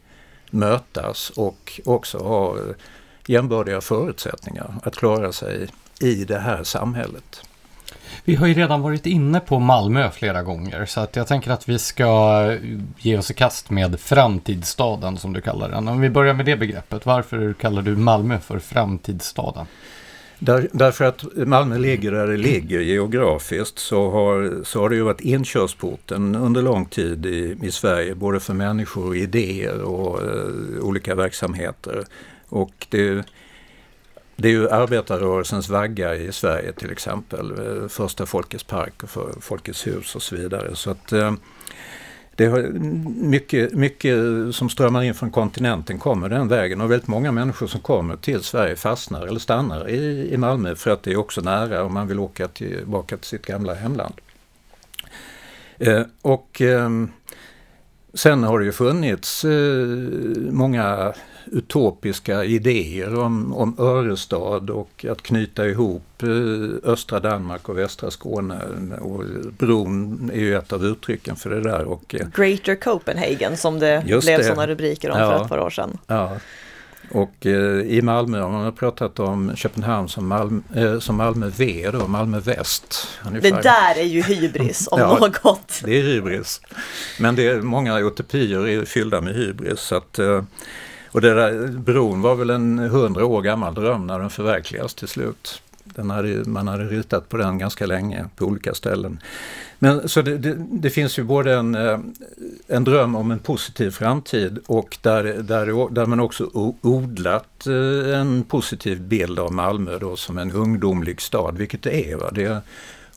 mötas och också ha jämbördiga förutsättningar att klara sig i det här samhället. Vi har ju redan varit inne på Malmö flera gånger så att jag tänker att vi ska ge oss i kast med framtidsstaden som du kallar den. Om vi börjar med det begreppet, varför kallar du Malmö för framtidsstaden? Där, därför att Malmö ligger där det ligger geografiskt så har, så har det ju varit inkörsporten under lång tid i, i Sverige, både för människor och idéer och uh, olika verksamheter. Och det, det är ju arbetarrörelsens vagga i Sverige till exempel. Första Folkets park och för Folkets hus och så vidare. Så att eh, det är mycket, mycket som strömmar in från kontinenten kommer den vägen och väldigt många människor som kommer till Sverige fastnar eller stannar i, i Malmö för att det är också nära om man vill åka tillbaka till sitt gamla hemland. Eh, och eh, sen har det ju funnits eh, många utopiska idéer om, om Örestad och att knyta ihop eh, östra Danmark och västra Skåne. Och bron är ju ett av uttrycken för det där. Och, eh, Greater Copenhagen som det blev sådana rubriker om ja, för ett par år sedan. Ja. Och eh, i Malmö har man pratat om Köpenhamn som Malmö, eh, som Malmö V då, Malmö Väst. Ungefär. Det där är ju hybris om ja, något. Det är hybris. Men det är många utopier är fyllda med hybris. Så att, eh, och det där bron var väl en hundra år gammal dröm när den förverkligas till slut. Den hade, man hade ritat på den ganska länge på olika ställen. Men så det, det, det, finns ju både en, eh, en dröm om en positiv framtid och där, där, där man också odlat eh, en positiv bild av Malmö då som en ungdomlig stad, vilket det är. Va? Det,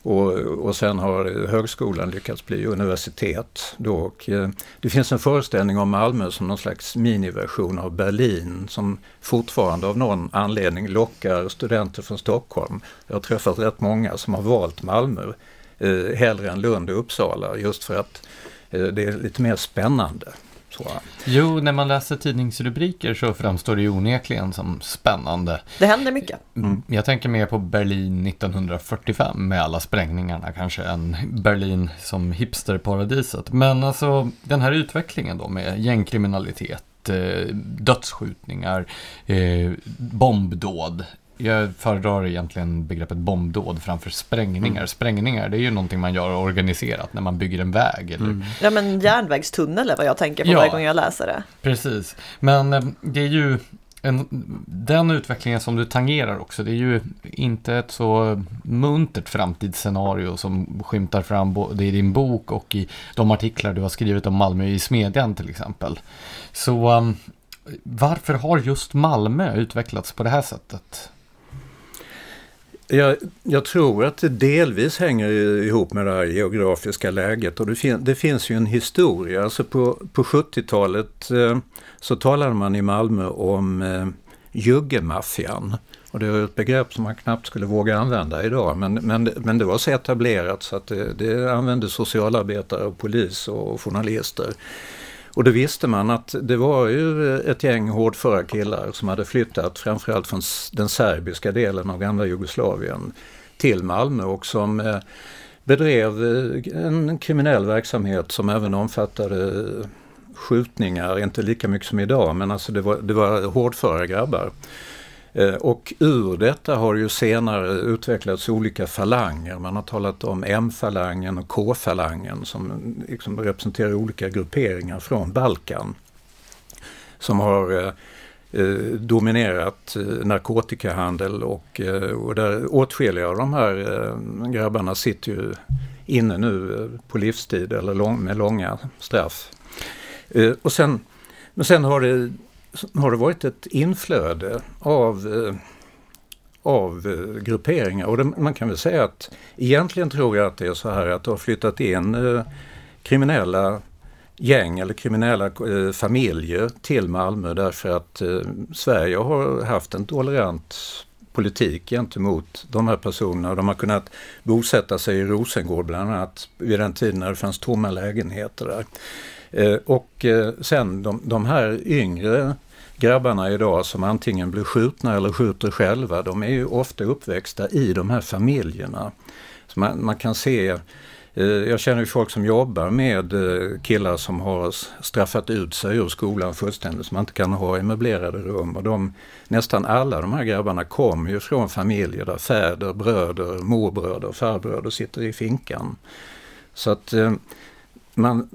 och, och sen har högskolan lyckats bli universitet. Då, och, eh, det finns en föreställning om Malmö som någon slags miniversion av Berlin som fortfarande av någon anledning lockar studenter från Stockholm. Jag har träffat rätt många som har valt Malmö eh, hellre än Lund och Uppsala just för att eh, det är lite mer spännande jag. Jo, när man läser tidningsrubriker så framstår det ju onekligen som spännande. Det händer mycket. Mm. Jag tänker mer på Berlin 1945 med alla sprängningarna kanske än Berlin som hipsterparadiset. Men alltså den här utvecklingen då med gängkriminalitet, eh, dödsskjutningar, eh, bombdåd. Jag föredrar egentligen begreppet bombdåd framför sprängningar. Mm. Sprängningar, det är ju någonting man gör organiserat när man bygger en väg. Eller Mm. Ja men järnvägstunnel är vad jag tänker på Ja. varje gång jag läser det. Precis, men eh, det är ju en, den utvecklingen som du tangerar också, det är ju inte ett så muntert framtidsscenario som skymtar fram både i din bok och i de artiklar du har skrivit om Malmö i Smedjan till exempel. Så um, varför har just Malmö utvecklats på det här sättet? Jag, jag tror att det delvis hänger ihop med det här geografiska läget och det, fin, det finns ju en historia. Alltså på, på 70-talet eh, så talade man i Malmö om eh, juggemaffian. Och det är ett begrepp som man knappt skulle våga använda idag men, men, men det var så etablerat så att det, det använde socialarbetare och polis och journalister. Och då visste man att det var ju eh, ett gäng hårdföra killar som hade flyttat framförallt från den serbiska delen av gamla Jugoslavien till Malmö och som eh, bedrev eh, en kriminell verksamhet som även omfattade skjutningar, inte lika mycket som idag men alltså det var, det var hårdföra grabbar. Eh, och ur detta har ju senare utvecklats olika falanger. Man har talat om M-falangen och K-falangen som liksom representerar olika grupperingar från Balkan. Som har eh, eh, dominerat eh, narkotikahandel och, eh, och där åtskilliga av de här eh, grabbarna sitter ju inne nu eh, på livstid eller lång, med långa straff. Eh, och sen, men sen har det har det varit ett inflöde av, eh, av eh, grupperingar. Och det, man kan väl säga att egentligen tror jag att det är så här att det har flyttat in eh, kriminella gäng eller kriminella eh, familjer till Malmö därför att eh, Sverige har haft en tolerant politik gentemot de här personerna. De har kunnat bosätta sig i Rosengård bland annat vid den tiden när det fanns tomma lägenheter där. Eh, och eh, sen de, de här yngre grabbarna idag som antingen blir skjutna eller skjuter själva, de är ju ofta uppväxta i de här familjerna. Så man, man kan se, eh, jag känner ju folk som jobbar med killar som har straffat ut sig ur skolan fullständigt, som man inte kan ha i möblerade rum. Och de, nästan alla de här grabbarna kommer ju från familjer där fäder, bröder, morbröder, farbröder sitter i finkan. Så att man,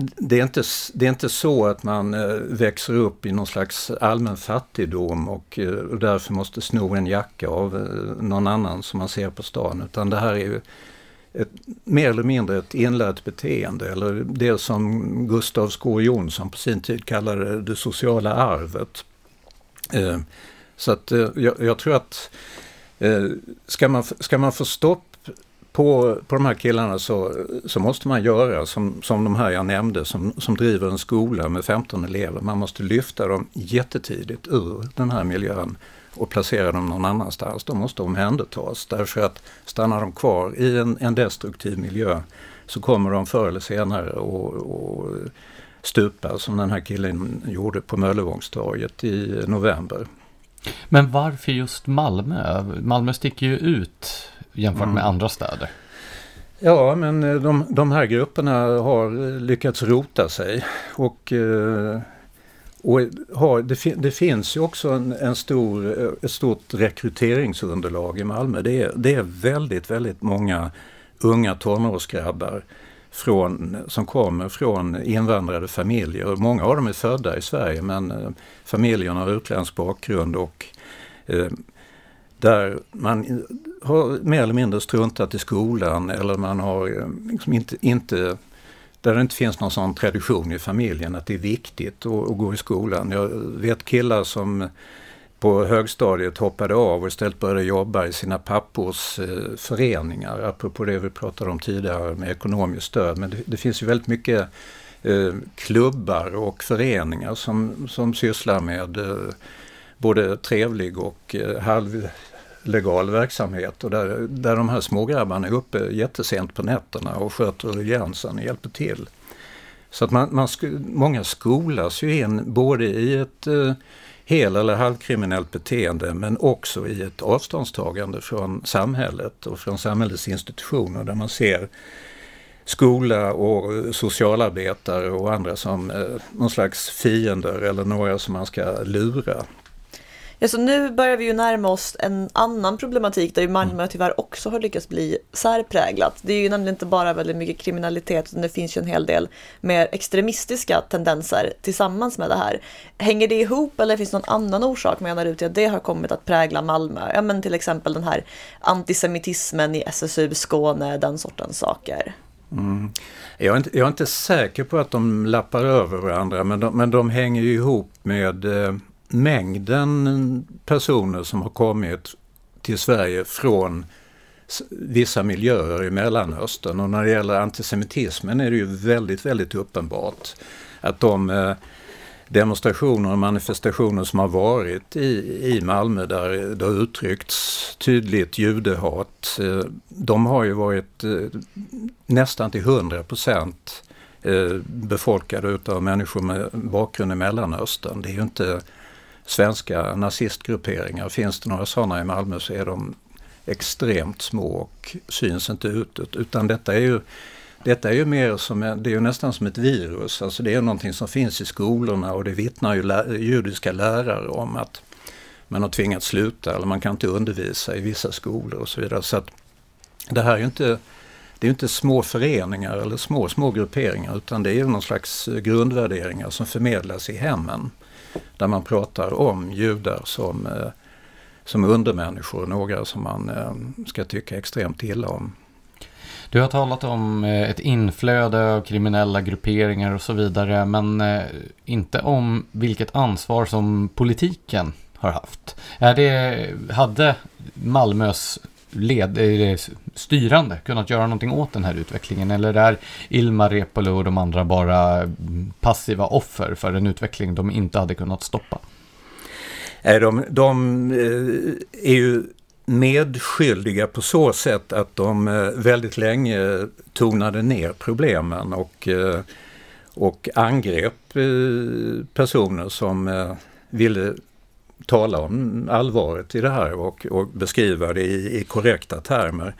det är, inte, det är inte så att man eh, växer upp i någon slags allmän fattigdom och, eh, och därför måste sno en jacka av eh, någon annan som man ser på stan. Utan det här är ju ett, mer eller mindre ett inlärt beteende eller det som Gustav Skå Jonsson på sin tid kallade det sociala arvet. Så att jag, jag tror att ska, man, ska man få stopp på, på de här killarna så, så måste man göra som, som de här jag nämnde som, som driver en skola med 15 elever. Man måste lyfta dem jättetidigt ur den här miljön och placera dem någon annanstans. De måste omhändertas därför att stannar de kvar i en, en destruktiv miljö så kommer de förr eller senare att stupa som den här killen gjorde på Möllevångstorget i november. Men varför just Malmö? Malmö sticker ju ut jämfört Mm. med andra städer. Ja, men eh, de, de här grupperna har eh, lyckats rota sig och, eh, och har, det, det finns ju också en, en stor, ett stort rekryteringsunderlag i Malmö. Det är, det är väldigt, väldigt många unga tonårsgrabbar från, som kommer från invandrade familjer. Många av dem är födda i Sverige men familjerna har utländsk bakgrund och där man har mer eller mindre struntat i skolan eller man har eh, liksom inte, inte där det inte finns någon sån tradition i familjen att det är viktigt att, att gå i skolan. Jag vet killar som på högstadiet hoppade av och istället började jobba i sina pappors eh, föreningar, apropå det vi pratade om tidigare med ekonomiskt stöd. Men det, det finns ju väldigt mycket eh, klubbar och föreningar som, som sysslar med eh, både trevlig och eh, legal verksamhet och där, där de här smågrabbarna är uppe jättesent på nätterna och sköter gränsen och hjälper till. Så att man, man många skolas ju in både i ett eh, hel eller halvkriminellt beteende men också i ett avståndstagande från samhället och från samhällets institutioner där man ser skola och socialarbetare och andra som eh, någon slags fiender eller några som man ska lura. Ja, så nu börjar vi ju närma oss en annan problematik där ju Malmö mm. tyvärr också har lyckats bli särpräglat. Det är ju nämligen inte bara väldigt mycket kriminalitet utan det finns ju en hel del mer extremistiska tendenser tillsammans med det här. Hänger det ihop eller finns det någon annan orsak menar du till att det har kommit att prägla Malmö? Ja men till exempel den här antisemitismen i SSU Skåne, den sortens saker. Mm. Jag, är inte, jag, är inte, säker på att de lappar över varandra men de, men de hänger ju ihop med eh, mängden personer som har kommit till Sverige från vissa miljöer i Mellanöstern. Och när det gäller antisemitismen är det ju väldigt, väldigt uppenbart att de eh, demonstrationer och manifestationer som har varit i, i Malmö där det har uttryckts tydligt judehat. Eh, de har ju varit eh, nästan till 100 procent befolkade utav människor med bakgrund i Mellanöstern. Det är ju inte svenska nazistgrupperingar. Finns det några sådana i Malmö så är de extremt små och syns inte utåt. Utan detta är ju, detta är ju mer som, det är ju nästan som ett virus. Alltså det är någonting som finns i skolorna och det vittnar ju lä judiska lärare om att man har tvingats sluta eller man kan inte undervisa i vissa skolor och så vidare. Så att det här är ju inte det är inte små föreningar eller små, små grupperingar utan det är någon slags grundvärderingar som förmedlas i hemmen. Där man pratar om judar som, eh, som undermänniskor, några som man eh, ska tycka extremt illa om. Du har talat om eh, ett inflöde av kriminella grupperingar och så vidare, men inte om vilket ansvar som politiken har haft. Är det, hade Malmös led, eh, styrande kunnat göra någonting åt den här utvecklingen? Eller är Ilmar Reepalu och de andra bara passiva offer för en utveckling de inte hade kunnat stoppa? Nej, de, de eh, är ju medskyldiga på så sätt att de väldigt länge tonade ner problemen och, och angrep personer som ville tala om allvaret i det här och, och beskriva det i, i korrekta termer.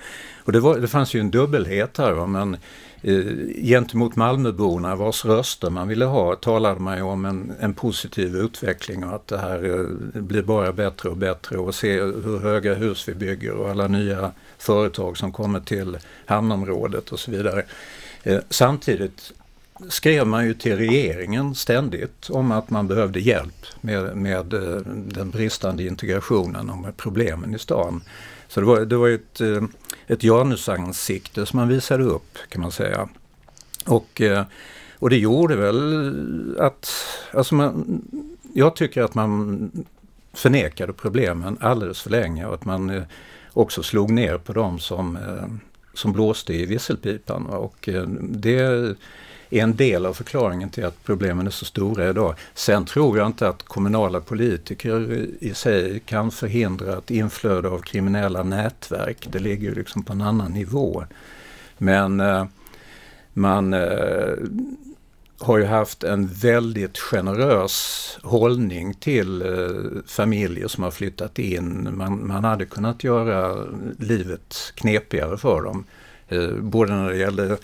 Och det, var, det fanns ju en dubbelhet här. Men, eh, gentemot Malmöborna vars röster man ville ha talade man ju om en, en positiv utveckling och att det här eh, blir bara bättre och bättre och se hur höga hus vi bygger och alla nya företag som kommer till hamnområdet och så vidare. Eh, samtidigt skrev man ju till regeringen ständigt om att man behövde hjälp med, med eh, den bristande integrationen och med problemen i stan. Så det var, det var ett, eh, ett janusansikte som man visade upp kan man säga. Och, eh, och det gjorde väl att, alltså man, jag tycker att man förnekade problemen alldeles för länge och att man också slog ner på dem som, som blåste i visselpipan. Och det är en del av förklaringen till att problemen är så stora idag. Sen tror jag inte att kommunala politiker i sig kan förhindra ett inflöde av kriminella nätverk. Det ligger liksom på en annan nivå. Men eh, man eh, har ju haft en väldigt generös hållning till eh, familjer som har flyttat in. Man, man hade kunnat göra livet knepigare för dem. Eh, både när det gäller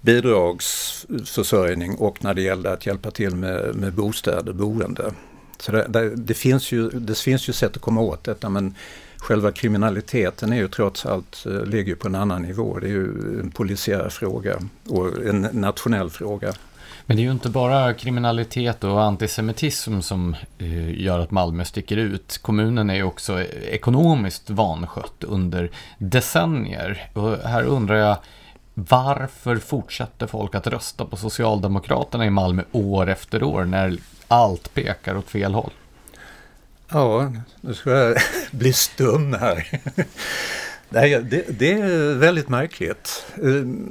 bidragsförsörjning och när det gällde att hjälpa till med, med bostäder, boende. Så det, det, det, finns ju, det finns ju sätt att komma åt detta men själva kriminaliteten är ju trots allt, eh, ligger på en annan nivå. Det är ju en polisiär fråga och en nationell fråga. Men det är ju inte bara kriminalitet och antisemitism som eh, gör att Malmö sticker ut. Kommunen är ju också ekonomiskt vanskött under decennier. Och här undrar jag, varför fortsätter folk att rösta på Socialdemokraterna i Malmö år efter år när allt pekar åt fel håll? Ja, nu ska jag bli stum här. Nej, det, det, är väldigt märkligt.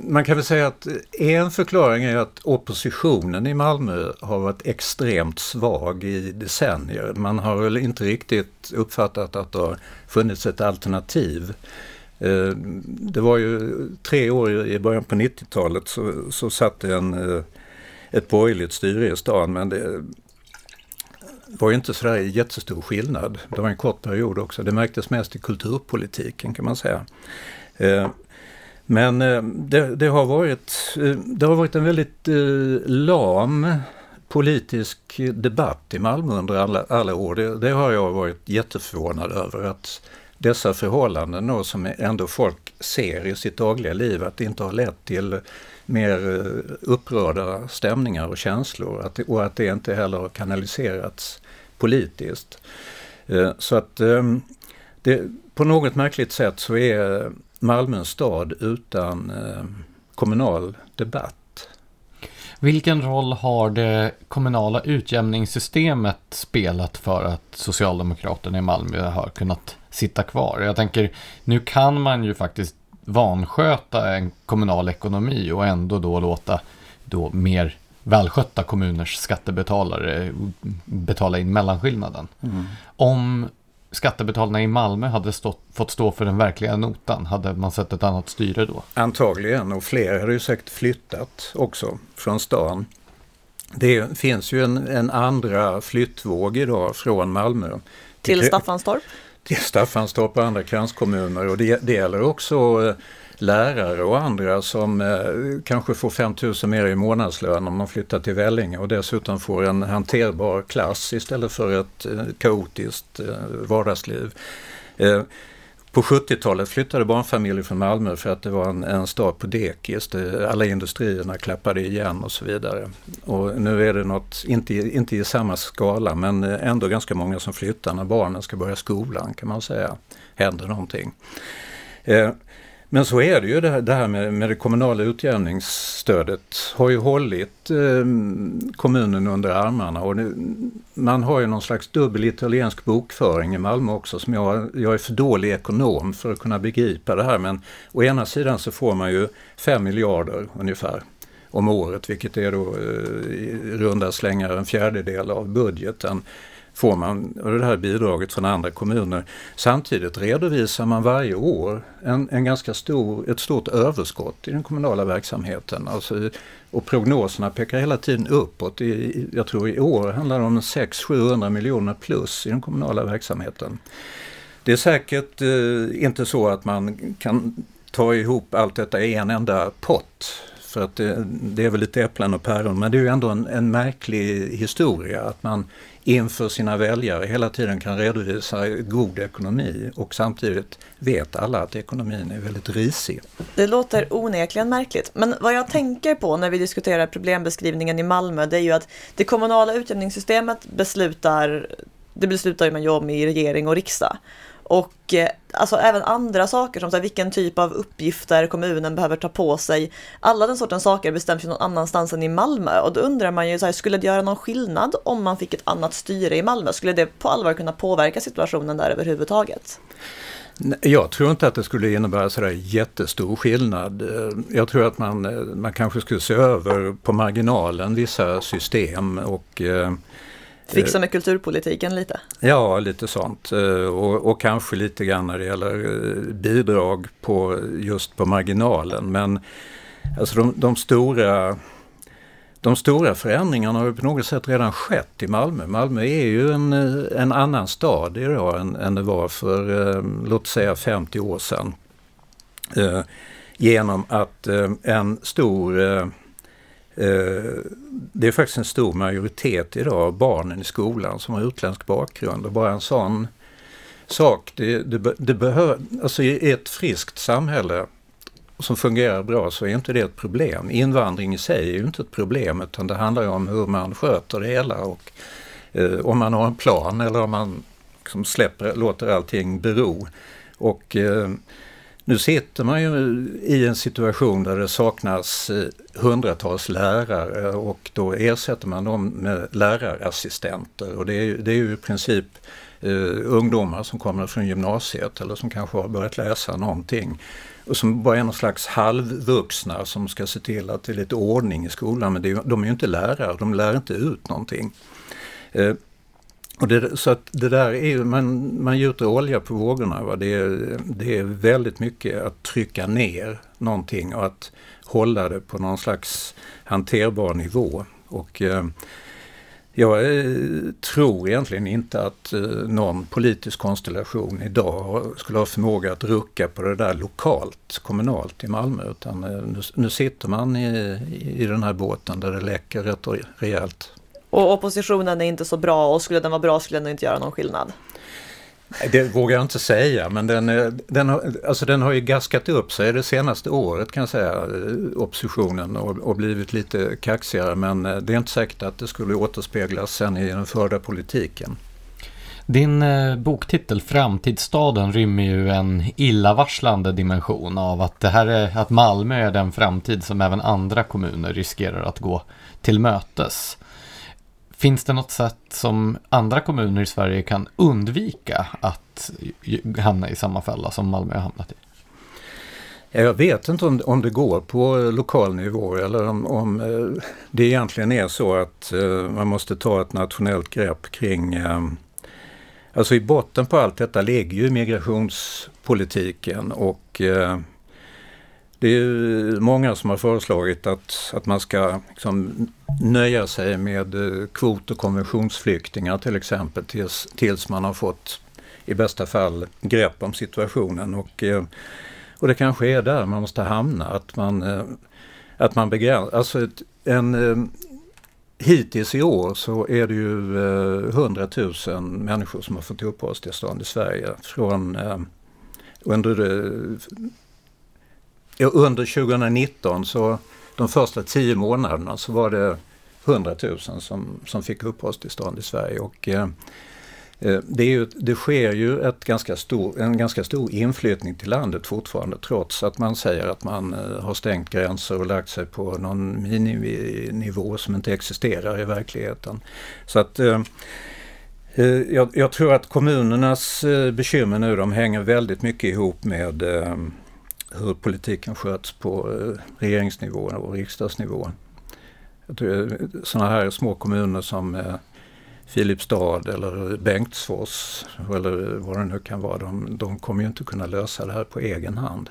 Man kan väl säga att en förklaring är att oppositionen i Malmö har varit extremt svag i decennier. Man har väl inte riktigt uppfattat att det har funnits ett alternativ Eh, det var ju tre år i början på 90-talet så, så satt det en, eh, ett borgerligt styre i stan men det var ju inte sådär jättestor skillnad. Det var en kort period också. Det märktes mest i kulturpolitiken kan man säga. Eh, men det, det, har varit, det har varit en väldigt lam politisk debatt i Malmö under alla, alla år. Det, det har jag varit jätteförvånad över. att dessa förhållanden då, som ändå folk ser i sitt dagliga liv, att det inte har lett till mer eh, upprörda stämningar och känslor att, och att det inte heller har kanaliserats politiskt. Eh, så att ehm, det, på något märkligt sätt så är Malmö stad utan ehm, kommunal debatt. Vilken roll har det kommunala utjämningssystemet spelat för att Socialdemokraterna i Malmö har kunnat sitta kvar? Jag tänker, nu kan man ju faktiskt vansköta en kommunal ekonomi och ändå då låta då mer välskötta kommuners skattebetalare betala in mellanskillnaden. Mm. Om skattebetalarna i Malmö hade stått, fått stå för den verkliga notan? Hade man sett ett annat styre då? Antagligen och fler hade ju säkert flyttat också från stan. Det finns ju en, en andra flyttvåg idag från Malmö. Till, till Staffanstorp? Till Staffanstorp och andra kranskommuner och det, det gäller också eh, lärare och andra som eh, kanske får 5 000 mer i månadslön om de flyttar till Vellinge och dessutom får en hanterbar klass istället för ett eh, kaotiskt eh, vardagsliv. Eh, på 70-talet flyttade barnfamiljer från Malmö för att det var en, en stad på dekis. Alla industrierna klappade igen och så vidare. Och nu är det något, inte, inte i samma skala, men eh, ändå ganska många som flyttar när barnen ska börja skolan kan man säga. Händer någonting. Eh, men så är det ju det här, det här med, med, det kommunala utjämningsstödet har ju hållit eh, kommunen under armarna. Och det, man har ju någon slags dubbel italiensk bokföring i Malmö också som jag, jag är för dålig ekonom för att kunna begripa det här. Men å ena sidan så får man ju 5 miljarder ungefär om året vilket är då eh, i runda slängar en fjärdedel av budgeten får man det här bidraget från andra kommuner. Samtidigt redovisar man varje år en, en ganska stor, ett stort överskott i den kommunala verksamheten. Alltså, och prognoserna pekar hela tiden uppåt. I, jag tror i år handlar det om 600-700 miljoner plus i den kommunala verksamheten. Det är säkert eh, inte så att man kan ta ihop allt detta i en enda pott. För att det, det är väl lite äpplen och päron, men det är ju ändå en, en märklig historia att man inför sina väljare hela tiden kan redovisa god ekonomi och samtidigt vet alla att ekonomin är väldigt risig. Det låter onekligen märkligt, men vad jag tänker på när vi diskuterar problembeskrivningen i Malmö det är ju att det kommunala utjämningssystemet beslutar det beslutar man ju om i regering och riksdag. Och eh, alltså även andra saker som så här, vilken typ av uppgifter kommunen behöver ta på sig. Alla den sortens saker bestäms ju någon annanstans än i Malmö och då undrar man ju så här, skulle det göra någon skillnad om man fick ett annat styre i Malmö? Skulle det på allvar kunna påverka situationen där överhuvudtaget? Jag tror inte att det skulle innebära sådär jättestor skillnad. Eh, jag tror att man, eh, man kanske skulle se över på marginalen vissa system och eh, Fixa med kulturpolitiken lite? Ja, lite sånt. Eh, och, och, kanske lite grann när det gäller eh, bidrag på, just på marginalen. Men alltså de, de stora de stora förändringarna har ju på något sätt redan skett i Malmö. Malmö är ju en, eh, en annan stad idag än, än det var för, låt säga 50 år sedan. genom att en stor Eh, Eh, det är faktiskt en stor majoritet idag av barnen i skolan som har utländsk bakgrund och bara en sån sak, det, det, det behöver, alltså i ett friskt samhälle som fungerar bra så är inte det ett problem. Invandring i sig är ju inte ett problem utan det handlar om hur man sköter det hela och eh, om man har en plan eller om man liksom släpper, låter allting bero. Och eh, nu sitter man ju i en situation där det saknas eh, hundratals lärare och då ersätter man dem med lärarassistenter och det är, det är ju i princip uh, ungdomar som kommer från gymnasiet eller som kanske har börjat läsa någonting och som bara är någon slags halvvuxna som ska se till att det är lite ordning i skolan men det, de är ju inte lärare, de lär inte ut någonting. Uh, och det, så att det där är man, man gjuter olja på vågorna. Va? Det, är, det är väldigt mycket att trycka ner någonting och att hålla det på någon slags hanterbar nivå. Och eh, jag eh, tror egentligen inte att eh, någon politisk konstellation idag skulle ha förmåga att rucka på det där lokalt, kommunalt i Malmö. Utan eh, nu, nu sitter man i, i den här båten där det läcker rätt rejält. Och oppositionen är inte så bra och skulle den vara bra skulle den inte göra någon skillnad? Det vågar jag inte säga, men den, den, har, alltså den har ju gaskat upp sig det senaste året kan jag säga, oppositionen, och, och blivit lite kaxigare. Men det är inte säkert att det skulle återspeglas sen i den förda politiken. Din eh, boktitel Framtidsstaden rymmer ju en illavarslande dimension av att det här är att Malmö är den framtid som även andra kommuner riskerar att gå till mötes. Finns det något sätt som andra kommuner i Sverige kan undvika att hamna i samma fälla som Malmö har hamnat i? Jag vet inte om, om det går på lokal nivå eller om, om eh, det egentligen är så att eh, man måste ta ett nationellt grepp kring eh, Alltså i botten på allt detta ligger ju migrationspolitiken och det är många som har föreslagit att, att man ska liksom nöja sig med eh, kvot och konventionsflyktingar till exempel tills, tills man har fått i bästa fall grepp om situationen. Och, eh, och det kanske är där man måste hamna, att man, eh, att man begränsar, alltså en, Hittills i år så är det ju 100 000 människor som har fått uppehållstillstånd i Sverige från under under 2019 så de första tio månaderna så var det 100 000 som, som fick uppehållstillstånd i Sverige. Och, eh, eh, det, är ju, det sker ju ett ganska stor, en ganska stor inflyttning till landet fortfarande trots att man säger att man eh, har stängt gränser och lagt sig på någon miniminivå som inte existerar i verkligheten. Så att eh, eh, jag, jag, tror att kommunernas eh, bekymmer nu de hänger väldigt mycket ihop med eh, hur politiken sköts på eh, regeringsnivå och riksdagsnivå. Sådana här små kommuner som eh, Filipstad eller Bengtsfors eller vad det nu kan vara, de, de kommer ju inte kunna lösa det här på egen hand.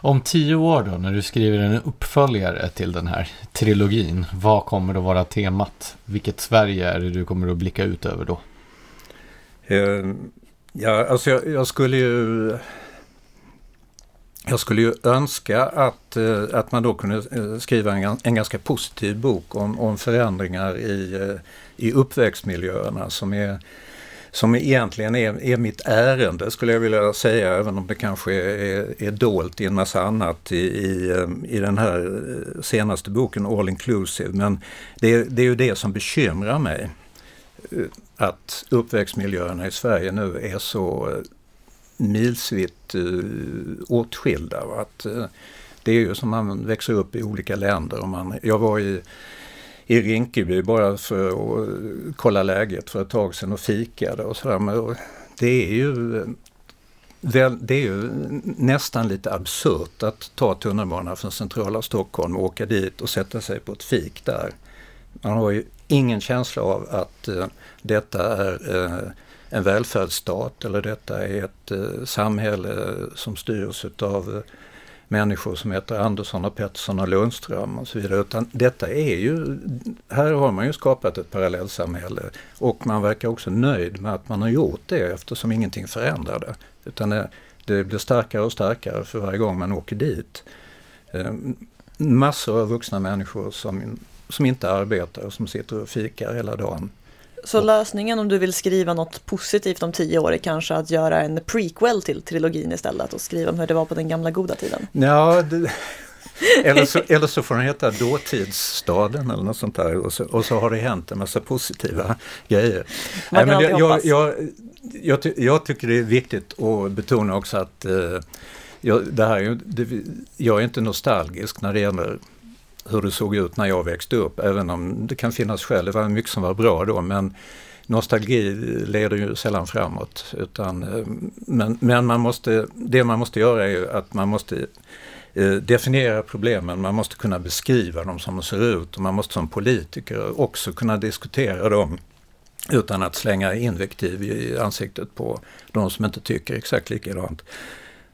Om tio år då, när du skriver en uppföljare till den här trilogin, vad kommer att vara temat? Vilket Sverige är det du kommer att blicka ut över då? Eh, ja, alltså jag, jag skulle ju jag skulle ju önska att, eh, att man då kunde eh, skriva en, en ganska positiv bok om, om förändringar i, eh, i uppväxtmiljöerna som är som egentligen är, är mitt ärende skulle jag vilja säga, även om det kanske är, är dolt i en massa annat i, i, i den här senaste boken All Inclusive. Men det, det är ju det som bekymrar mig. Att uppväxtmiljöerna i Sverige nu är så milsvitt uh, åtskilda. Att, uh, det är ju som man växer upp i olika länder. Och man, jag var i, i Rinkeby bara för att kolla läget för ett tag sedan och fikade och sådär. Det är ju det är ju nästan lite absurt att ta tunnelbanan från centrala Stockholm och åka dit och sätta sig på ett fik där. Man har ju ingen känsla av att eh, detta är en välfärdsstat eller detta är ett eh, samhälle som styrs av eh, människor som heter Andersson och Pettersson och Lundström och så vidare. Utan detta är ju, här har man ju skapat ett parallellsamhälle och man verkar också nöjd med att man har gjort det eftersom ingenting förändrar det. Utan det, det blir starkare och starkare för varje gång man åker dit. Eh, massor av vuxna människor som, som inte arbetar och som sitter och fikar hela dagen. Så lösningen om du vill skriva något positivt om tio år är kanske att göra en prequel till trilogin istället och skriva om hur det var på den gamla goda tiden? Ja, det, eller, så, eller så får den heta Dåtidsstaden eller något sånt där och så, och så har det hänt en massa positiva grejer. Man kan Nej, men jag, jag, jag, jag, jag, tycker det är viktigt att betona också att eh, jag, det här, det, jag är inte nostalgisk när det gäller hur det såg ut när jag växte upp, även om det kan finnas skäl, det var mycket som var bra då, men nostalgi leder ju sällan framåt. Utan, eh, men men man måste, det man måste göra är ju att man måste eh, definiera problemen, man måste kunna beskriva dem som de ser ut och man måste som politiker också kunna diskutera dem utan att slänga invektiv i ansiktet på de som inte tycker exakt likadant.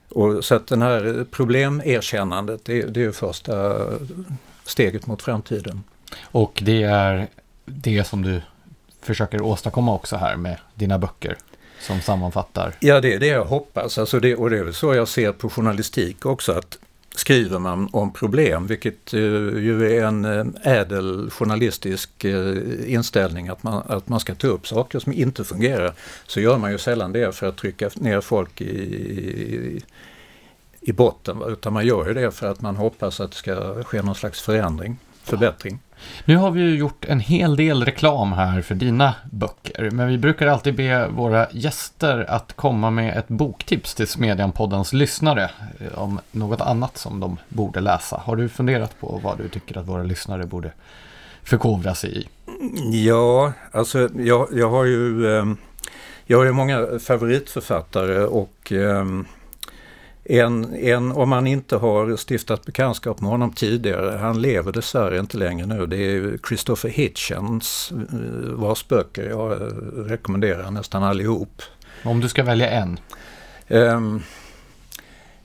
Och så att den här problemerkännandet, det, det är ju första steget mot framtiden. Och det är det som du försöker åstadkomma också här med dina böcker som sammanfattar. Ja, det är det jag hoppas. Alltså det, och det är väl så jag ser på journalistik också. att Skriver man om problem, vilket uh, ju är en uh, ädel journalistisk uh, inställning att man, att man ska ta upp saker som inte fungerar, så gör man ju sällan det för att trycka ner folk i, i, botten. Utan man gör ju det för att man hoppas att det ska ske någon slags förändring, förbättring. Nu har vi ju gjort en hel del reklam här för dina böcker, men vi brukar alltid be våra gäster att komma med ett boktips till Smedjan-poddens lyssnare eh, om något annat som de borde läsa. Har du funderat på vad du tycker att våra lyssnare borde förkovra sig i? Ja, alltså jag, jag har ju ehm, jag har ju många favoritförfattare och um, en, en, om man inte har stiftat bekantskap med honom tidigare, han lever dessvärre inte längre nu, det är Christopher Hitchens eh, vars böcker jag rekommenderar nästan allihop. Om du ska välja en? Um,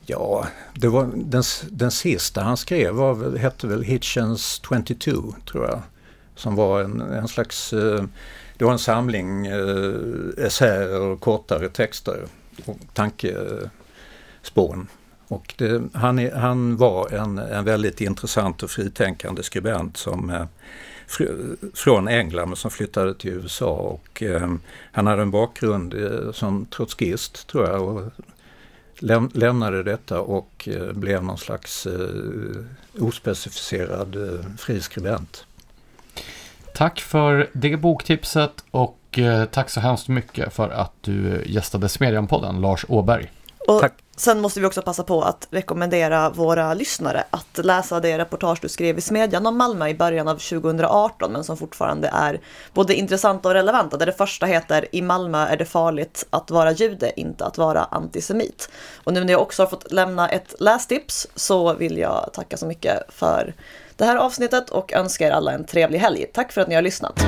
ja, det var den, den sista han skrev var, hette väl Hitchens 22 tror jag. Som var en, en slags, uh, det var en samling essäer och kortare texter och tanke spån. Och det, han, är, han var en, en väldigt intressant och fritänkande skribent som eh, fr, från England som flyttade till USA och eh, han hade en bakgrund eh, som trotskist tror jag och läm, lämnade detta och eh, blev någon slags eh, ospecificerad eh, fri skribent. Tack för det boktipset och eh, tack så hemskt mycket för att du gästade Smedjan-podden, Lars Åberg. Och tack. Sen måste vi också passa på att rekommendera våra lyssnare att läsa det reportage du skrev i Smedjan om Malmö i början av 2018 men som fortfarande är både intressanta och relevanta. Där det första heter I Malmö är det farligt att vara jude, inte att vara antisemit. Och nu när jag också har fått lämna ett lästips så vill jag tacka så mycket för det här avsnittet och önska er alla en trevlig helg. Tack för att ni har lyssnat.